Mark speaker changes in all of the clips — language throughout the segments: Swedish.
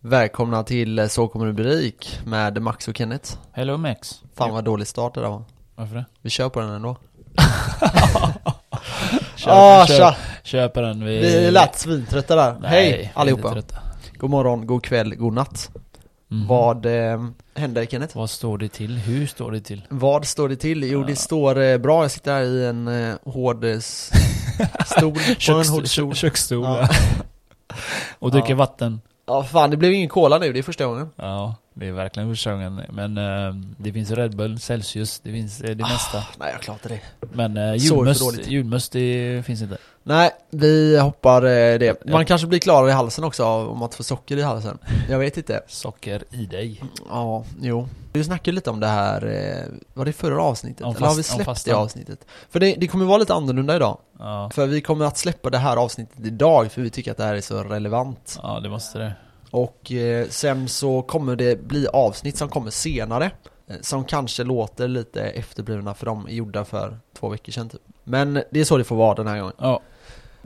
Speaker 1: Välkomna till eh, Så kommer det bli rik med Max och Kenneth
Speaker 2: Hello Max.
Speaker 1: Fan vad dålig start det där var
Speaker 2: Varför det?
Speaker 1: Vi kör på den ändå
Speaker 2: Köp,
Speaker 1: ah,
Speaker 2: köp,
Speaker 1: tja!
Speaker 2: köper den. Vi,
Speaker 1: Vi lät svintrötta där
Speaker 2: Nej,
Speaker 1: Hej allihopa. God morgon, god kväll, god natt
Speaker 2: Mhm.
Speaker 1: Vad eh, händer Kenneth?
Speaker 2: Vad står det till? Hur står det till?
Speaker 1: Vad står det till? Jo det
Speaker 2: Ja.
Speaker 1: står eh, bra, jag sitter här i en eh, hård eh, stol på en hård stol
Speaker 2: kö- köksstol.
Speaker 1: Ja.
Speaker 2: Och dricker
Speaker 1: Ja.
Speaker 2: vatten.
Speaker 1: Ja fan det blev ingen cola nu, det är första gången
Speaker 2: Ja, det är verkligen första gången. Men eh, det finns Red Bull, Celsius, det finns eh, det mesta.
Speaker 1: Nej jag klarar inte det
Speaker 2: Men eh, julmust, julmust det finns inte.
Speaker 1: Nej, vi hoppar eh, det Man kanske blir klarare i halsen också av- om att få socker i halsen Jag vet inte
Speaker 2: Socker i dig.
Speaker 1: Ja, jo. Vi snackade lite om det här, eh, var det förra avsnittet?
Speaker 2: Om
Speaker 1: Eller har
Speaker 2: fast-
Speaker 1: vi
Speaker 2: om
Speaker 1: släppt det
Speaker 2: fastan.
Speaker 1: avsnittet? För det, det kommer vara lite annorlunda idag.
Speaker 2: Ja,
Speaker 1: För vi kommer att släppa det här avsnittet idag, för vi tycker att det här är så relevant.
Speaker 2: ja det måste det.
Speaker 1: Och eh, sen så kommer det bli avsnitt som kommer senare. eh, Som kanske låter lite efterblivna för de är gjorda för två veckor sedan typ. Men det är så det får vara den här gången.
Speaker 2: Ja,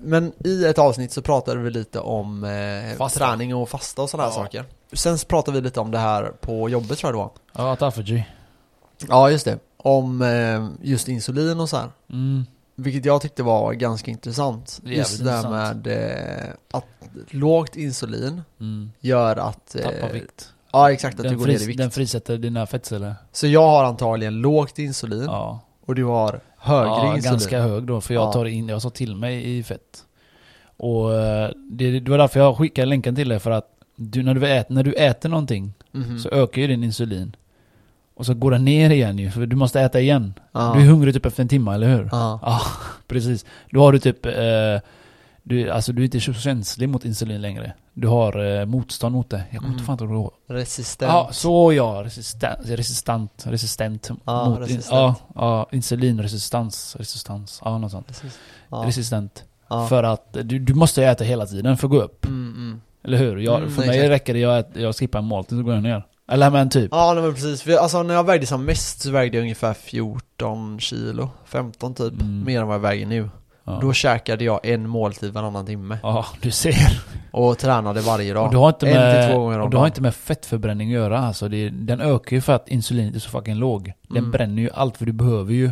Speaker 1: Men i ett avsnitt så pratade vi lite om eh, träning och fasta och sådana här
Speaker 2: Ja.
Speaker 1: saker. Sen så pratade vi lite om det här på jobbet tror jag det var.
Speaker 2: ja autophagy.
Speaker 1: Ja, just det. Om eh, just insulin och så här.
Speaker 2: Mm.
Speaker 1: Vilket jag tyckte var ganska intressant.
Speaker 2: Är
Speaker 1: Just det
Speaker 2: jävligt
Speaker 1: där med eh, att lågt insulin
Speaker 2: Mm.
Speaker 1: gör att... eh,
Speaker 2: Tappa vikt.
Speaker 1: Ja, exakt. Att du
Speaker 2: Den,
Speaker 1: går ner i
Speaker 2: fris,
Speaker 1: vikt.
Speaker 2: den frisätter dina fettceller.
Speaker 1: Så jag har antagligen lågt insulin
Speaker 2: Ja.
Speaker 1: och du har högre
Speaker 2: ja, ganska hög då, för jag
Speaker 1: Ja.
Speaker 2: tar in, jag tar till mig i fett. Och eh, det, det var därför jag skickade länken till dig, för att du, när, du äter, när du äter någonting
Speaker 1: Mhm.
Speaker 2: så ökar ju din insulin. Och så går den ner igen ju, för du måste äta igen.
Speaker 1: ja.
Speaker 2: Du är hungrig typ efter en timme, eller hur?
Speaker 1: Ja.
Speaker 2: Ja, precis. Då har du typ, eh, du, alltså du är inte så känslig mot insulin längre. Du har eh, motstånd mot det. Jag kommer inte
Speaker 1: Mm.
Speaker 2: fan ihåg.
Speaker 1: Resistent.
Speaker 2: Ja, så ja. Resistent, resistent, resistent
Speaker 1: Ja,
Speaker 2: mot,
Speaker 1: resistent.
Speaker 2: ja, ja, insulinresistans, resistans, ja något sånt.
Speaker 1: Precis. Ja.
Speaker 2: Resistent.
Speaker 1: Ja.
Speaker 2: För att du, du måste äta hela tiden för att gå upp.
Speaker 1: Mm, mm.
Speaker 2: Eller hur? Jag,
Speaker 1: Mm,
Speaker 2: för mig
Speaker 1: exakt.
Speaker 2: räcker det jag, jag skippar en måltid så går jag ner. Eller men typ.
Speaker 1: Ja, nej, men precis. För, alltså när jag vägde som mest så vägde jag ungefär 14 kilo. 15 typ.
Speaker 2: Mm.
Speaker 1: Mer än vad jag väger nu.
Speaker 2: Ja.
Speaker 1: Då käkade jag en måltid varannan timme.
Speaker 2: ja, du ser.
Speaker 1: Och tränade varje dag.
Speaker 2: Och du har inte
Speaker 1: en
Speaker 2: med,
Speaker 1: till två gånger om
Speaker 2: och du har inte med fettförbränning att göra alltså. Det, den ökar ju för att insulinet är så fucking låg. Den
Speaker 1: Mm.
Speaker 2: bränner ju allt för du behöver ju,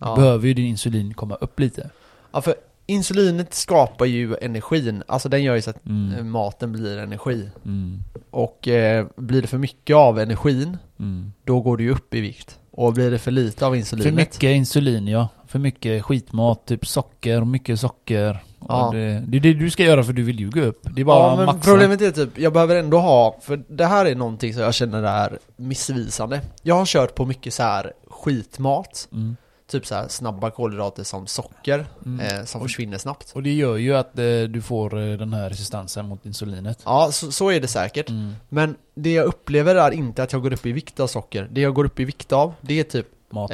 Speaker 1: ja.
Speaker 2: behöver ju din insulin komma upp lite.
Speaker 1: ja, för insulinet skapar ju energin. Alltså den gör ju så att
Speaker 2: Mm.
Speaker 1: eh, maten blir energi.
Speaker 2: Mm.
Speaker 1: Och eh, blir det för mycket av energin,
Speaker 2: Mm.
Speaker 1: då går du ju upp i vikt. Och blir det för lite av insulinet.
Speaker 2: För mycket insulin ja. För mycket skitmat, typ socker, mycket socker.
Speaker 1: Ja.
Speaker 2: Och Det, det är det du ska göra för du vill ju gå upp. Det är bara
Speaker 1: Ja men
Speaker 2: maxa.
Speaker 1: problemet är typ, jag behöver ändå ha, för det här är någonting som jag känner är missvisande Jag har kört på mycket så här skitmat
Speaker 2: Mm.
Speaker 1: Typ så här snabba kolhydrater som socker,
Speaker 2: Mm.
Speaker 1: eh, som försvinner snabbt
Speaker 2: Och det gör ju att eh, du får eh, den här resistansen mot insulinet.
Speaker 1: Ja, så, så är det säkert
Speaker 2: Mm.
Speaker 1: Men det jag upplever är inte att jag går upp i vikt av socker Det jag går upp i vikt av, det är typ,
Speaker 2: Mat.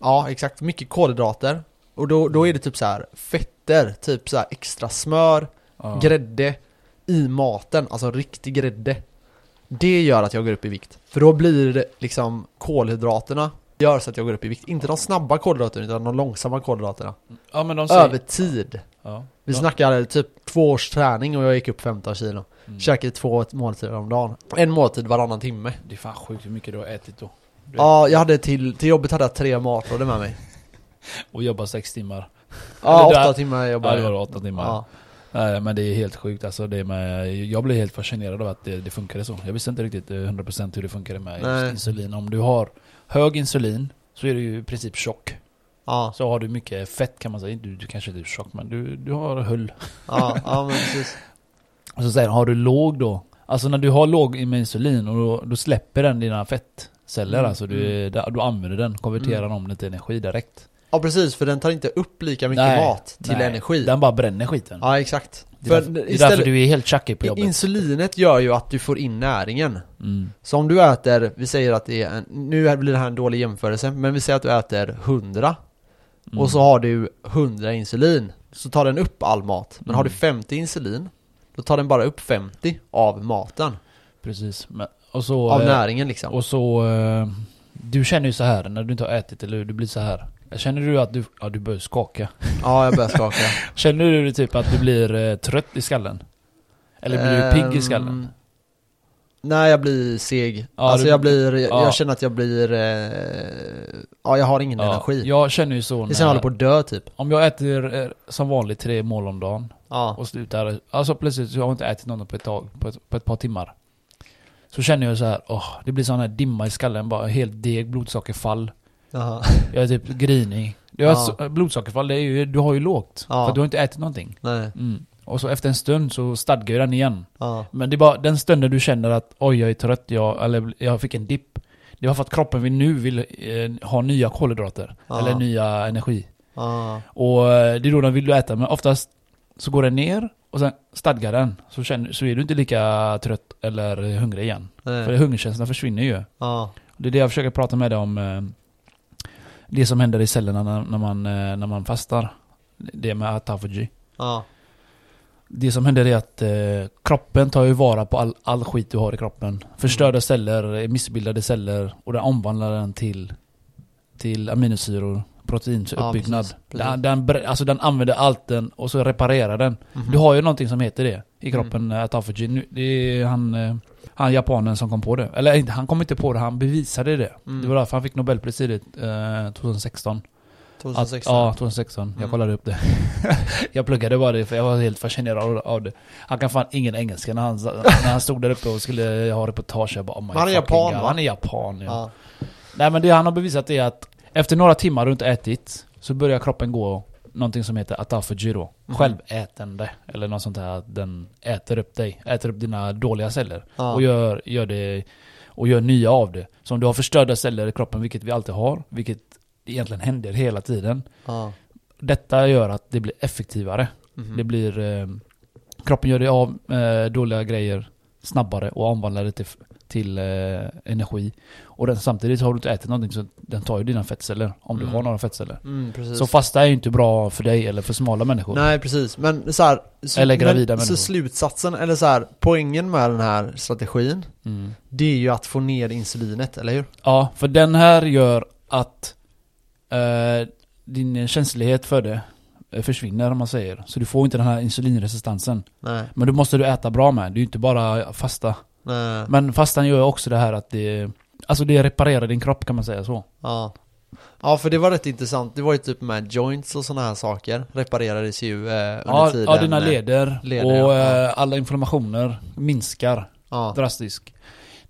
Speaker 1: Ja exakt, mycket kolhydrater. Och då, då är det typ så här fetter, typ så här extra smör,
Speaker 2: ja.
Speaker 1: grädde i maten, alltså riktig grädde. Det gör att jag går upp i vikt. För då blir det liksom kolhydraterna Gör så att jag går upp i vikt, inte de snabba kolhydraterna utan de långsamma kolhydraterna.
Speaker 2: Ja men de säger...
Speaker 1: Över tid.
Speaker 2: Ja.
Speaker 1: Vi
Speaker 2: Ja.
Speaker 1: snackar typ två års träning och jag gick upp 15 kilo.
Speaker 2: Mm.
Speaker 1: Käkade två måltider om dagen. En måltid varannan timme.
Speaker 2: Det är fan sjukt hur mycket du har ätit då.
Speaker 1: Ja, jag hade till, till jobbet hade jag tre matlådor med mig
Speaker 2: Och jobbar sex timmar.
Speaker 1: Ja, åtta timmar
Speaker 2: Ja,
Speaker 1: jobbade
Speaker 2: det var
Speaker 1: jag
Speaker 2: åtta timmar.
Speaker 1: Ja,
Speaker 2: Nej, men det är helt sjukt alltså. Det med, jag blev helt fascinerad av att det, det funkade så. Jag visste inte riktigt eh, 100% hur det funkade med
Speaker 1: Nej.
Speaker 2: insulin. Om du har hög insulin så är du ju i princip tjock.
Speaker 1: ja,
Speaker 2: Så har du mycket fett kan man säga. Du, du kanske inte är tjock men du, du har hull.
Speaker 1: ja, ja men precis
Speaker 2: Och så säger har du låg då? Alltså när du har låg med insulin och då, då släpper den dina fettceller.
Speaker 1: Mm,
Speaker 2: Alltså du, da- du använder den, konverterar
Speaker 1: Mm.
Speaker 2: om den till energi direkt.
Speaker 1: Ja precis, för den tar inte upp lika mycket
Speaker 2: Nej,
Speaker 1: mat till
Speaker 2: Nej,
Speaker 1: energi
Speaker 2: Den bara bränner skiten.
Speaker 1: Ja exakt
Speaker 2: det, är därför, är därför du är helt tjackig på jobbet.
Speaker 1: Insulinet gör ju att du får in näringen
Speaker 2: Mm.
Speaker 1: Så om du äter, vi säger att det är en, nu blir det här en dålig jämförelse Men vi säger att du äter 100
Speaker 2: Mm.
Speaker 1: Och så har du 100 insulin Så tar den upp all mat Men har du
Speaker 2: Mm.
Speaker 1: 50 insulin Då tar den bara upp 50 av maten
Speaker 2: Precis. Men, och så...
Speaker 1: Av
Speaker 2: eh,
Speaker 1: näringen liksom
Speaker 2: Och så... eh, Du känner ju så här när du inte har ätit eller hur, du blir så här. Känner du att du... Ja, du börjar skaka.
Speaker 1: Ja, jag börjar skaka
Speaker 2: Känner du typ att du blir eh, trött i skallen? Eller blir du pigg i skallen?
Speaker 1: Ehm, Nej jag blir seg.
Speaker 2: Ja,
Speaker 1: alltså
Speaker 2: du-
Speaker 1: jag blir, jag,
Speaker 2: ja.
Speaker 1: jag känner att jag blir, eh, ja jag har ingen
Speaker 2: Ja,
Speaker 1: energi.
Speaker 2: jag känner ju så
Speaker 1: det är
Speaker 2: när,
Speaker 1: som jag håller på att dö typ.
Speaker 2: Om jag äter eh, som vanligt tre mål om dagen
Speaker 1: Ja.
Speaker 2: och slutar, alltså plötsligt så har jag inte ätit något på ett tag, på ett, på ett par timmar. Så känner jag så här, åh, det blir sån här dimma i skallen, bara helt deg, blodsockerfall.
Speaker 1: Jaha.
Speaker 2: Jag är typ grinig. Är
Speaker 1: Ja.
Speaker 2: så- Blodsockerfall, det är ju, du har ju lågt.
Speaker 1: Ja.
Speaker 2: För du har inte ätit någonting.
Speaker 1: Nej.
Speaker 2: Mm. Och så efter en stund så stadgar ju den igen.
Speaker 1: Ja.
Speaker 2: Men det är bara den stunden du känner att oj jag är trött, jag, eller jag fick en dipp. Det var för att kroppen vill nu vill eh, ha nya kolhydrater.
Speaker 1: Ja.
Speaker 2: Eller nya energi.
Speaker 1: Ja.
Speaker 2: Och eh, det är då den vill du äta. Men oftast så går den ner och sen stadgar den. Så, känner, så är du inte lika trött eller hungrig igen. För
Speaker 1: Nej.
Speaker 2: hungerkänslan försvinner ju.
Speaker 1: Ja.
Speaker 2: Det är det jag försöker prata med dig om. eh, Det som händer i cellerna när, man, eh, när man fastar. Det med autophagy.
Speaker 1: Ja.
Speaker 2: Det som händer är att eh, kroppen tar ju vara på all, all skit du har i kroppen. Förstörda
Speaker 1: Mm.
Speaker 2: celler, missbildade celler och den omvandlar den till, till aminosyror, proteinuppbyggnad.
Speaker 1: precis, precis.
Speaker 2: den, den, alltså den använder allt den och så reparerar den.
Speaker 1: Mhm.
Speaker 2: Du har ju någonting som heter det i kroppen, mm. autophagy. Nu- Det är han, eh, han japanen som kom på det. Eller inte, han kom inte på det, han bevisade det.
Speaker 1: Mm.
Speaker 2: Det var därför han fick Nobelpris i det eh, 2016.
Speaker 1: 2016.
Speaker 2: Att, ja, 2016. Jag
Speaker 1: Mm.
Speaker 2: kollade upp det. jag pluggade bara det för jag var helt fascinerad av, det. Han kan fan ingen engelska när han, när han stod där uppe och skulle ha reportage. Jag bara, oh my
Speaker 1: Han är japan,
Speaker 2: God.
Speaker 1: va?
Speaker 2: Han är japan, ja.
Speaker 1: Ja.
Speaker 2: Nej men det han har bevisat är att efter några timmar du inte ätit så börjar kroppen gå någonting som heter då.
Speaker 1: Mhm.
Speaker 2: Självätande. Eller något sånt här att den äter upp dig. Äter upp dina dåliga celler.
Speaker 1: Ja.
Speaker 2: Och gör, gör det och gör nya av det. Så om du har förstörda celler i kroppen, vilket vi alltid har, vilket egentligen händer hela tiden.
Speaker 1: Ja.
Speaker 2: Detta gör att det blir effektivare.
Speaker 1: Mhm.
Speaker 2: Det blir... Eh, kroppen gör det av eh, dåliga grejer snabbare och omvandlar det till, till eh, energi. Och den, samtidigt har du inte ätit någonting så den tar ju dina fettceller. Om du
Speaker 1: Mm.
Speaker 2: har några fettceller.
Speaker 1: Mm.
Speaker 2: Så fasta är ju inte bra för dig eller för smala människor.
Speaker 1: Nej precis, men så här, så,
Speaker 2: Eller gravida
Speaker 1: men,
Speaker 2: människor.
Speaker 1: Så slutsatsen, eller så här, poängen med den här strategin
Speaker 2: Mm.
Speaker 1: Det är ju att få ner insulinet, eller hur?
Speaker 2: Ja, för den här gör att eh, din känslighet för det eh, försvinner om man säger. Så du får inte den här insulinresistansen.
Speaker 1: Nej,
Speaker 2: Men då måste du äta bra med. Det är ju inte bara fasta.
Speaker 1: Nej,
Speaker 2: Men fastan gör också det här att det... Alltså det reparerar din kropp kan man säga så.
Speaker 1: ja Ja för det var rätt intressant, det var ju typ med joints och sådana här saker Reparerades ju eh, under
Speaker 2: Ja,
Speaker 1: tiden
Speaker 2: ja dina
Speaker 1: eh,
Speaker 2: leder,
Speaker 1: leder,
Speaker 2: och
Speaker 1: ja.
Speaker 2: Eh, alla inflammationer minskar
Speaker 1: Ja,
Speaker 2: drastiskt.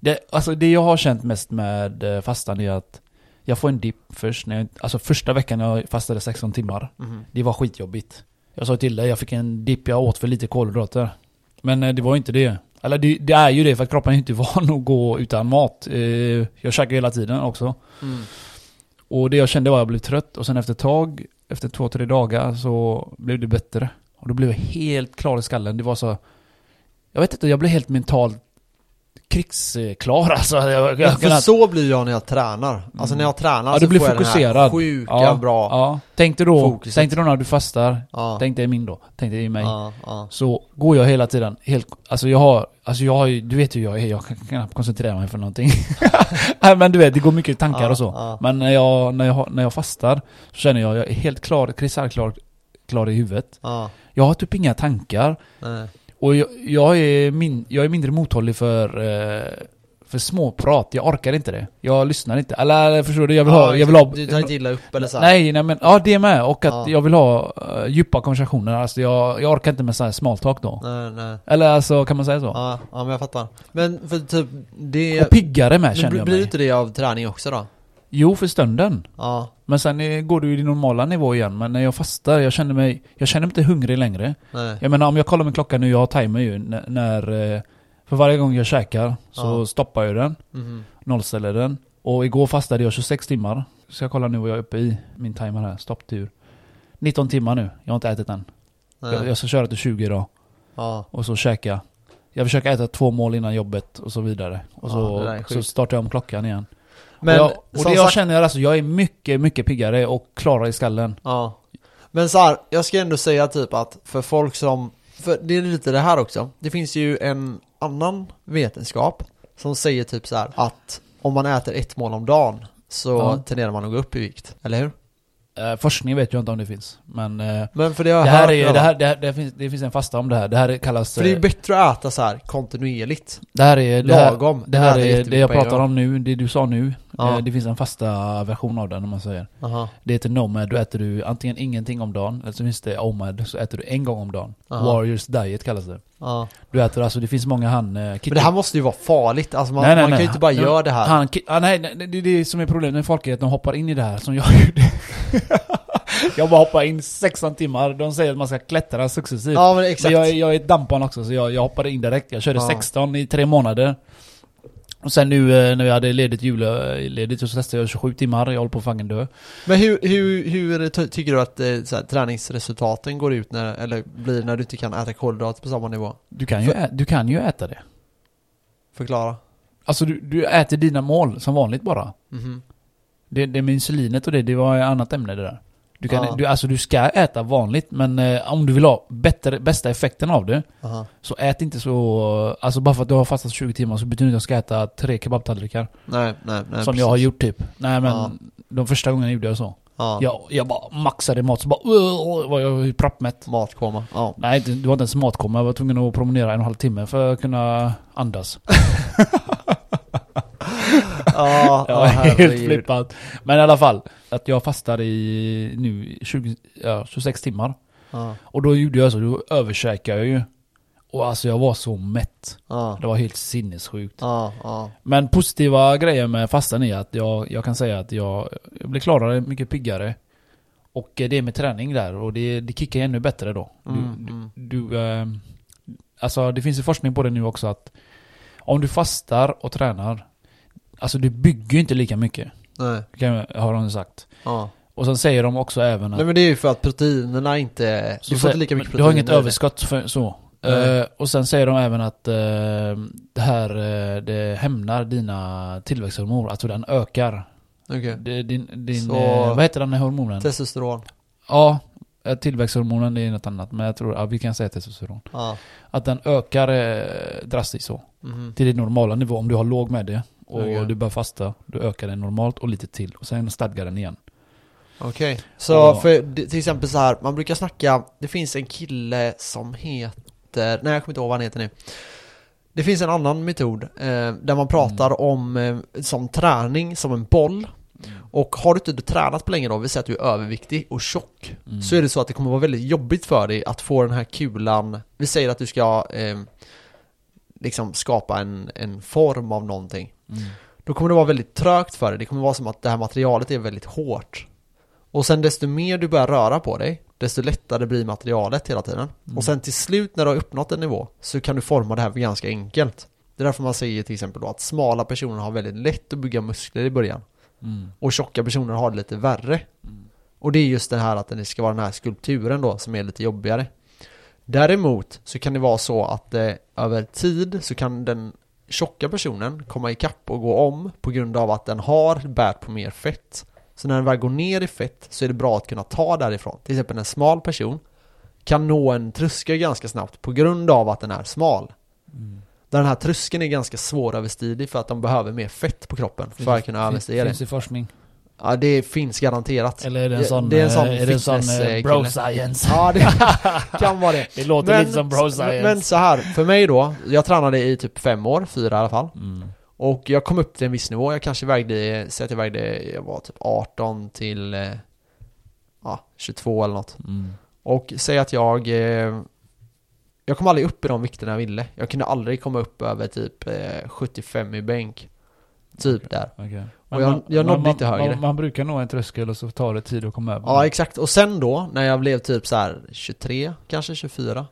Speaker 2: Det, alltså det jag har känt mest med eh, fastan är att jag får en dipp först, när jag, alltså första veckan jag fastade 16 timmar.
Speaker 1: mhm.
Speaker 2: Det var skitjobbigt. Jag sa till dig, jag fick en dipp, jag åt för lite kolhydrater. Men eh, det var inte det. Eller det, det är ju det för att kroppen är inte van att gå utan mat. Eh, jag käkar hela tiden också.
Speaker 1: mm.
Speaker 2: Och det jag kände var att jag blev trött och sen efter ett tag, efter två, tre dagar så blev det bättre. Och då blev jag helt klar i skallen. Det var så... Jag vet inte, jag blev helt mentalt krigsklar alltså. Jag, jag,
Speaker 1: Ja,
Speaker 2: jag,
Speaker 1: för så blir jag när jag tränar Alltså
Speaker 2: Mm.
Speaker 1: när jag tränar
Speaker 2: Ja,
Speaker 1: så
Speaker 2: du blir
Speaker 1: får jag den
Speaker 2: fokuserad.
Speaker 1: här sjuka
Speaker 2: Ja,
Speaker 1: bra
Speaker 2: ja. Tänk dig då,
Speaker 1: Fokuset.
Speaker 2: tänk dig då när du fastar.
Speaker 1: Ja,
Speaker 2: Tänk dig min då. Tänk dig mig.
Speaker 1: ja,
Speaker 2: Så går jag hela tiden helt, alltså jag har, alltså jag har du vet hur jag är, jag kan knappt koncentrera mig för någonting. Nej men du vet, det går mycket tankar och så. Men när jag, när jag, när jag fastar, så känner jag, jag är helt klar, kristallklar, klar i huvudet.
Speaker 1: ja,
Speaker 2: Jag har typ inga tankar.
Speaker 1: nej.
Speaker 2: Och jag, jag, är, min, jag är mindre mottaglig för, eh, för småprat. Jag orkar inte det. Jag lyssnar inte. Eller förstår du? Jag vill ha, jag vill ha...
Speaker 1: Du tar inte illa upp eller så.
Speaker 2: Nej, nej men, ja det med. Och att
Speaker 1: Ja.
Speaker 2: jag vill ha uh, djupa konversationer. Alltså jag, jag orkar inte med så här small talk då.
Speaker 1: Nej, nej
Speaker 2: Eller alltså, kan man säga så?
Speaker 1: Ja, ja men jag fattar Men för typ, det
Speaker 2: Och piggare med känner
Speaker 1: blir,
Speaker 2: jag
Speaker 1: blir
Speaker 2: mig.
Speaker 1: inte det av träning också då?
Speaker 2: Jo, för stunden.
Speaker 1: Ja,
Speaker 2: Men sen går du i din normala nivå igen. Men när jag fastar, jag känner mig, jag känner mig inte hungrig längre.
Speaker 1: nej
Speaker 2: Jag menar om jag kollar min klocka nu, jag har timer ju när, när eh, För varje gång jag käkar så
Speaker 1: Ja.
Speaker 2: stoppar jag den,
Speaker 1: Mhm.
Speaker 2: nollställer den. Och igår fastade jag 26 timmar. Så jag kollar nu vad jag är uppe i min timer här, stopptur. 19 timmar nu, jag har inte ätit än. Jag, jag ska köra till 20 idag.
Speaker 1: Ja,
Speaker 2: Och så käka. Jag försöker äta två mål innan jobbet och så vidare. Och så, så startar jag om klockan igen.
Speaker 1: Men
Speaker 2: och jag, och det jag
Speaker 1: sagt,
Speaker 2: känner alltså, jag är mycket, mycket piggare och klarare i skallen.
Speaker 1: Ja Men så här, jag ska ändå säga typ att för folk som För det är lite det här också Det finns ju en annan vetenskap Som säger typ så här att Om man äter ett mål om dagen Så
Speaker 2: Ja.
Speaker 1: tenderar man att gå upp i vikt, eller hur?
Speaker 2: Eh, forskning vet jag inte om det finns. Men eh,
Speaker 1: Men för det jag
Speaker 2: det, här
Speaker 1: hört
Speaker 2: är, det, här, det, här, det, finns, det finns en fasta om det här. Det här kallas...
Speaker 1: För det är ju
Speaker 2: eh,
Speaker 1: bättre att äta så här kontinuerligt.
Speaker 2: det här är... Det här,
Speaker 1: Lagom.
Speaker 2: det här
Speaker 1: Äta
Speaker 2: är
Speaker 1: jättemycket
Speaker 2: det jag pratar om nu, det du sa nu. Eh, det finns en fasta version av den om man säger.
Speaker 1: Aha.
Speaker 2: Det heter Nomad, då äter du antingen ingenting om dagen, eller så finns det OMAD, så äter du en gång om dagen.
Speaker 1: Aha.
Speaker 2: Warriors diet kallas det.
Speaker 1: Ja.
Speaker 2: Du äter alltså, det finns många han...
Speaker 1: Men det här måste ju vara farligt, alltså man,
Speaker 2: Nej, nej,
Speaker 1: man kan
Speaker 2: nej.
Speaker 1: ju inte bara göra det här.
Speaker 2: Han, ah, nej, nej, det är det som är problemet med folk är att de hoppar in i det här som jag gjorde. Jag bara hoppar in 16 timmar, de säger att man ska klättra successivt.
Speaker 1: Ja men
Speaker 2: Men
Speaker 1: exakt.
Speaker 2: jag, är- jag är ett dampbarn också så jag, jag hoppade in direkt. Jag körde
Speaker 1: Ja.
Speaker 2: 16 i tre månader. Och sen nu eh, när vi hade ledigt julledigt så testade jag 27 timmar, jag håller på att fucking dö.
Speaker 1: Men hur, hur, hur ty- tycker du att eh, så här, träningsresultaten går ut när, eller blir när du inte kan äta kolhydrater på samma nivå?
Speaker 2: Du kan ju,
Speaker 1: För-
Speaker 2: ä, du kan ju äta det.
Speaker 1: Förklara.
Speaker 2: Alltså du, du äter dina mål som vanligt bara.
Speaker 1: Mhm.
Speaker 2: Det, det med insulinet och det, det var ett annat ämne det där. Du kan,
Speaker 1: Ja.
Speaker 2: du, alltså du ska äta vanligt men eh, om du vill ha bättre, bästa effekten av det
Speaker 1: Aha.
Speaker 2: Så ät inte så... Alltså bara för att du har fastat 20 timmar så betyder det inte att jag ska äta tre kebabtallrikar.
Speaker 1: Nej, nej, nej.
Speaker 2: som jag har gjort typ. Nej men
Speaker 1: Ja.
Speaker 2: de första gångerna gjorde jag så.
Speaker 1: Ja.
Speaker 2: Jag, jag bara maxade mat så bara uh, var jag proppmätt.
Speaker 1: Matkoma. Ja.
Speaker 2: Nej det var inte ens matkomma, jag var tvungen att promenera en och en halv timme för att kunna andas.
Speaker 1: Ja,
Speaker 2: Jag var helt flippad. Men i alla fall, att jag fastar i nu 20, ja, 26 timmar.
Speaker 1: Ja.
Speaker 2: Och då gjorde jag så, då överkäkade jag ju. Och alltså jag var så mätt.
Speaker 1: Ja.
Speaker 2: Det var helt sinnessjukt.
Speaker 1: Ja, ja.
Speaker 2: Men positiva grejer med fastan är att jag, jag kan säga att jag, jag blir klarare, mycket piggare. Och eh, det är med träning där och det, det kickar ännu bättre då. Du,
Speaker 1: Mm,
Speaker 2: du,
Speaker 1: mm.
Speaker 2: du eh, alltså det finns ju forskning på det nu också att om du fastar och tränar, alltså du bygger ju inte lika mycket,
Speaker 1: Nej.
Speaker 2: kan har de sagt.
Speaker 1: Ja.
Speaker 2: Och sen säger de också även att
Speaker 1: Nej men det är ju för att proteinerna inte...
Speaker 2: Så
Speaker 1: du får inte lika mycket proteiner.
Speaker 2: Du har inget överskott för, så. Eh, och sen säger de även att eh, det här eh, det hämnar dina tillväxthormoner, alltså den ökar.
Speaker 1: Okej.
Speaker 2: Det, din, din,
Speaker 1: Så-
Speaker 2: vad heter den här hormonen?
Speaker 1: Testosteron.
Speaker 2: ja, tillväxthormonen är något annat, men jag tror, ja vi kan säga testosteron. Att den ökar drastiskt så.
Speaker 1: Mhm.
Speaker 2: Till din normala nivå, om du har låg med det. Och
Speaker 1: Okej.
Speaker 2: du börjar fasta, då ökar den normalt och lite till. Och sen stadgar den igen.
Speaker 1: Okej. Så
Speaker 2: Och-
Speaker 1: för till exempel så här, man brukar snacka, det finns en kille som heter, nej jag kommer inte ihåg vad han heter nu. Det finns en annan metod eh, där man pratar
Speaker 2: Mm.
Speaker 1: om eh, som träning som en boll. Och har du inte tränat på länge då, vi säger att du är överviktig och tjock.
Speaker 2: Mm.
Speaker 1: Så är det så att det kommer vara väldigt jobbigt för dig att få den här kulan, vi säger att du ska eh, liksom skapa en, en form av någonting.
Speaker 2: Mm.
Speaker 1: Då kommer det vara väldigt trögt för dig. Det kommer vara som att det här materialet är väldigt hårt. Och sen desto mer du börjar röra på dig, desto lättare blir materialet hela tiden.
Speaker 2: Mm.
Speaker 1: Och sen till slut när du har uppnått en nivå så kan du forma det här ganska enkelt. Det är därför man säger till exempel då att smala personer har väldigt lätt att bygga muskler i början.
Speaker 2: Mm.
Speaker 1: Och tjocka personer har det lite värre.
Speaker 2: Mm.
Speaker 1: Och det är just det här att det ska vara den här skulpturen då som är lite jobbigare. Däremot så kan det vara så att eh, över tid så kan den tjocka personen komma ikapp och gå om på grund av att den har bärt på mer fett. Så när den väl går ner i fett så är det bra att kunna ta därifrån. Till exempel en smal person kan nå en tröskel ganska snabbt på grund av att den är smal.
Speaker 2: Mm.
Speaker 1: Den här tröskeln är ganska svåröverstidig för att de behöver mer fett på kroppen för att kunna överstiga det.
Speaker 2: Finns det forskning?
Speaker 1: Ja det finns garanterat.
Speaker 2: Eller är det en sån,
Speaker 1: det är en sån
Speaker 2: eh, är det en sån eh,
Speaker 1: eh,
Speaker 2: bro science?
Speaker 1: Ja det kan vara det.
Speaker 2: Det låter lite som bro science.
Speaker 1: men så här, för mig då, jag tränade i typ fem år, fyra i alla fall.
Speaker 2: Mm.
Speaker 1: Och jag kom upp till en viss nivå, jag kanske vägde, säg att jag vägde, jag var typ 18 till, ja, 22 eller något.
Speaker 2: Mm.
Speaker 1: Och säg att jag, jag kom aldrig upp i de vikterna jag ville. Jag kunde aldrig komma upp över typ eh, 75 i bänk. Typ där.
Speaker 2: okej.
Speaker 1: Och jag- jag nådde
Speaker 2: man,
Speaker 1: inte högre.
Speaker 2: Man, man brukar nå en tröskel och så tar det tid att komma över.
Speaker 1: Ja exakt, och sen då när jag blev typ så här 23, kanske 24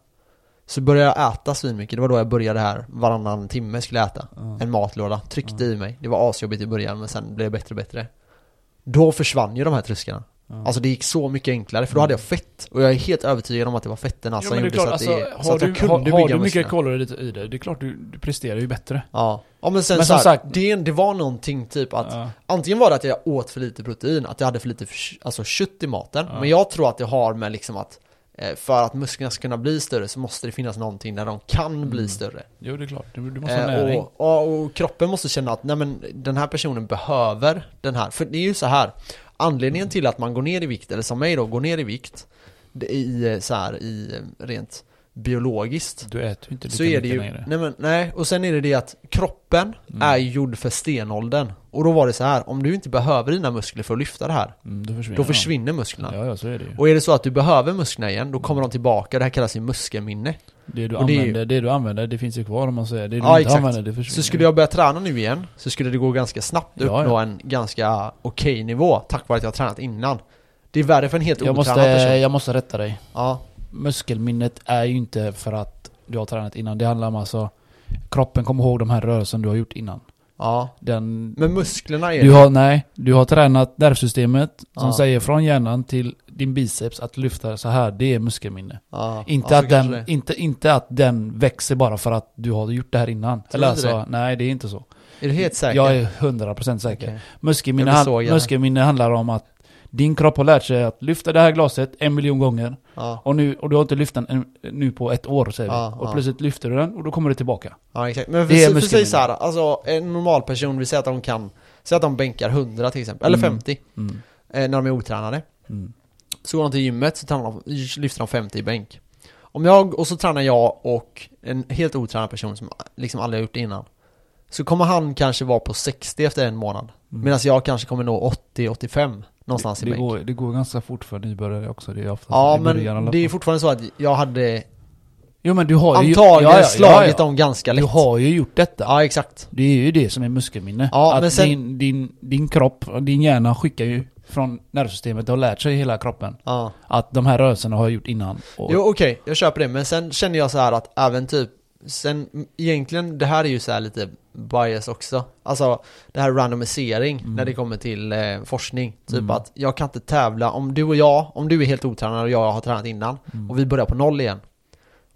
Speaker 1: Så började jag äta svinmycket, det var då jag började här varannan timme skulle jag äta
Speaker 2: Ja.
Speaker 1: En matlåda, tryckte i mig Det var asjobbigt i början men sen blev det bättre och bättre Då försvann ju de här trösklarna
Speaker 2: Ja.
Speaker 1: Alltså det gick så mycket enklare för då hade jag fett Och jag är helt övertygad om att det var
Speaker 2: men det är
Speaker 1: gjorde
Speaker 2: klart,
Speaker 1: så, att,
Speaker 2: alltså,
Speaker 1: det, så
Speaker 2: har
Speaker 1: att jag
Speaker 2: du,
Speaker 1: kunde
Speaker 2: har,
Speaker 1: bygga
Speaker 2: har du mycket kolhydrater i dig, det är klart du, du presterar ju bättre.
Speaker 1: Ja, ja men sen
Speaker 2: Men
Speaker 1: så
Speaker 2: som
Speaker 1: här,
Speaker 2: sagt-
Speaker 1: det, det var någonting typ att
Speaker 2: Ja.
Speaker 1: Antingen var det att jag åt för lite protein, att jag hade för lite f- alltså kött i maten
Speaker 2: Ja.
Speaker 1: Men jag tror att det har med liksom att eh, För att musklerna ska kunna bli större så måste det finnas någonting där de kan bli
Speaker 2: Mm.
Speaker 1: större
Speaker 2: Jo, det är klart. Du, du måste ha
Speaker 1: eh,
Speaker 2: näring.
Speaker 1: och, och, och kroppen måste känna att nej men den här personen behöver den här För det är ju så här anledningen till att man går ner i vikt, eller som mig då, går ner i vikt i eh, så här i eh, rent biologiskt
Speaker 2: Du äter ju inte lika
Speaker 1: så är det ju,
Speaker 2: längre.
Speaker 1: nej men nej, och sen är det det att kroppen
Speaker 2: Mm.
Speaker 1: är gjord för stenåldern Och då var det så här, om du inte behöver dina muskler för att lyfta det här
Speaker 2: Mm, då försvinner
Speaker 1: Då försvinner musklerna
Speaker 2: Ja, ja, så är det ju.
Speaker 1: Och är det så att du behöver musklerna igen, då kommer de tillbaka, det här kallas ju muskelminne
Speaker 2: Det du,
Speaker 1: och det ju-
Speaker 2: använder, det du använder, det finns ju kvar om man säger. Det du
Speaker 1: Ja,
Speaker 2: inte
Speaker 1: exakt.
Speaker 2: använder, det försvinner.
Speaker 1: Så skulle jag börja träna nu igen, så skulle det gå ganska snabbt att
Speaker 2: Ja,
Speaker 1: uppnå
Speaker 2: ja.
Speaker 1: en ganska okej nivå Tack vare att jag har tränat innan Det är värre för en helt
Speaker 2: jag
Speaker 1: otränad
Speaker 2: måste,
Speaker 1: person
Speaker 2: jag måste rätta dig.
Speaker 1: Ja,
Speaker 2: Muskelminnet är ju inte för att du har tränat innan. Det handlar om alltså Kroppen kommer ihåg de här rörelserna du har gjort innan.
Speaker 1: ja
Speaker 2: Den...
Speaker 1: Men musklerna är
Speaker 2: Du har, nej, du har tränat nervsystemet som
Speaker 1: Ja.
Speaker 2: säger från hjärnan till din biceps att lyfta så här, det är muskelminne.
Speaker 1: ja,
Speaker 2: Inte,
Speaker 1: ja,
Speaker 2: att den,
Speaker 1: det.
Speaker 2: inte, inte att den växer bara för att du har gjort det här innan.
Speaker 1: Tror
Speaker 2: Eller alltså, nej det är inte så.
Speaker 1: Är du helt säker?
Speaker 2: Jag är 100% säker.
Speaker 1: Okej.
Speaker 2: Muskelminne, han,
Speaker 1: det.
Speaker 2: muskelminne handlar om att din kropp har lärt sig att lyfta det här glaset en miljon gånger.
Speaker 1: Ja,
Speaker 2: Och, nu, och du har inte lyft den en, nu på ett år säger vi.
Speaker 1: Ja,
Speaker 2: och
Speaker 1: ja.
Speaker 2: plötsligt lyfter du den och då kommer det tillbaka.
Speaker 1: ja exakt. Men för,
Speaker 2: muskelminne.
Speaker 1: såhär, alltså en normal person, vi säger att de kan Säg att de bänkar 100 till exempel, eller
Speaker 2: Mm.
Speaker 1: 50
Speaker 2: Mm.
Speaker 1: eh, När de är otränade
Speaker 2: Mm.
Speaker 1: Så går de till gymmet, så de, lyfter de 50 i bänk Om jag, och så tränar jag och en helt otränad person som liksom aldrig har gjort det innan Så kommer han kanske vara på 60 efter en månad
Speaker 2: Mm.
Speaker 1: Medan jag kanske kommer nå 80-85 Någonstans
Speaker 2: det,
Speaker 1: i
Speaker 2: det,
Speaker 1: bänk
Speaker 2: går, det går ganska fort för nybörjare också. Det är ofta
Speaker 1: Ja
Speaker 2: början
Speaker 1: men det är fortfarande så att jag hade
Speaker 2: Jo men du har ju...
Speaker 1: antagligen
Speaker 2: ja, ja,
Speaker 1: slagit
Speaker 2: ja,
Speaker 1: dem ganska lätt
Speaker 2: Du har ju gjort detta.
Speaker 1: Ja exakt
Speaker 2: Det är ju det som är muskelminne.
Speaker 1: Ja,
Speaker 2: att
Speaker 1: men sen-
Speaker 2: din, din, din kropp, och din hjärna skickar ju från nervsystemet, har lärt sig hela kroppen.
Speaker 1: Ja
Speaker 2: Att de här rörelserna har jag gjort innan. Och,
Speaker 1: Jo okej, jag köper det, men sen känner jag så här att även typ Sen egentligen, det här är ju så här lite bias också Alltså det här randomisering
Speaker 2: Mm.
Speaker 1: när det kommer till eh, forskning Typ
Speaker 2: Mm.
Speaker 1: att jag kan inte tävla, om du och jag, om du är helt otränad och jag har tränat innan
Speaker 2: Mm.
Speaker 1: Och vi börjar på noll igen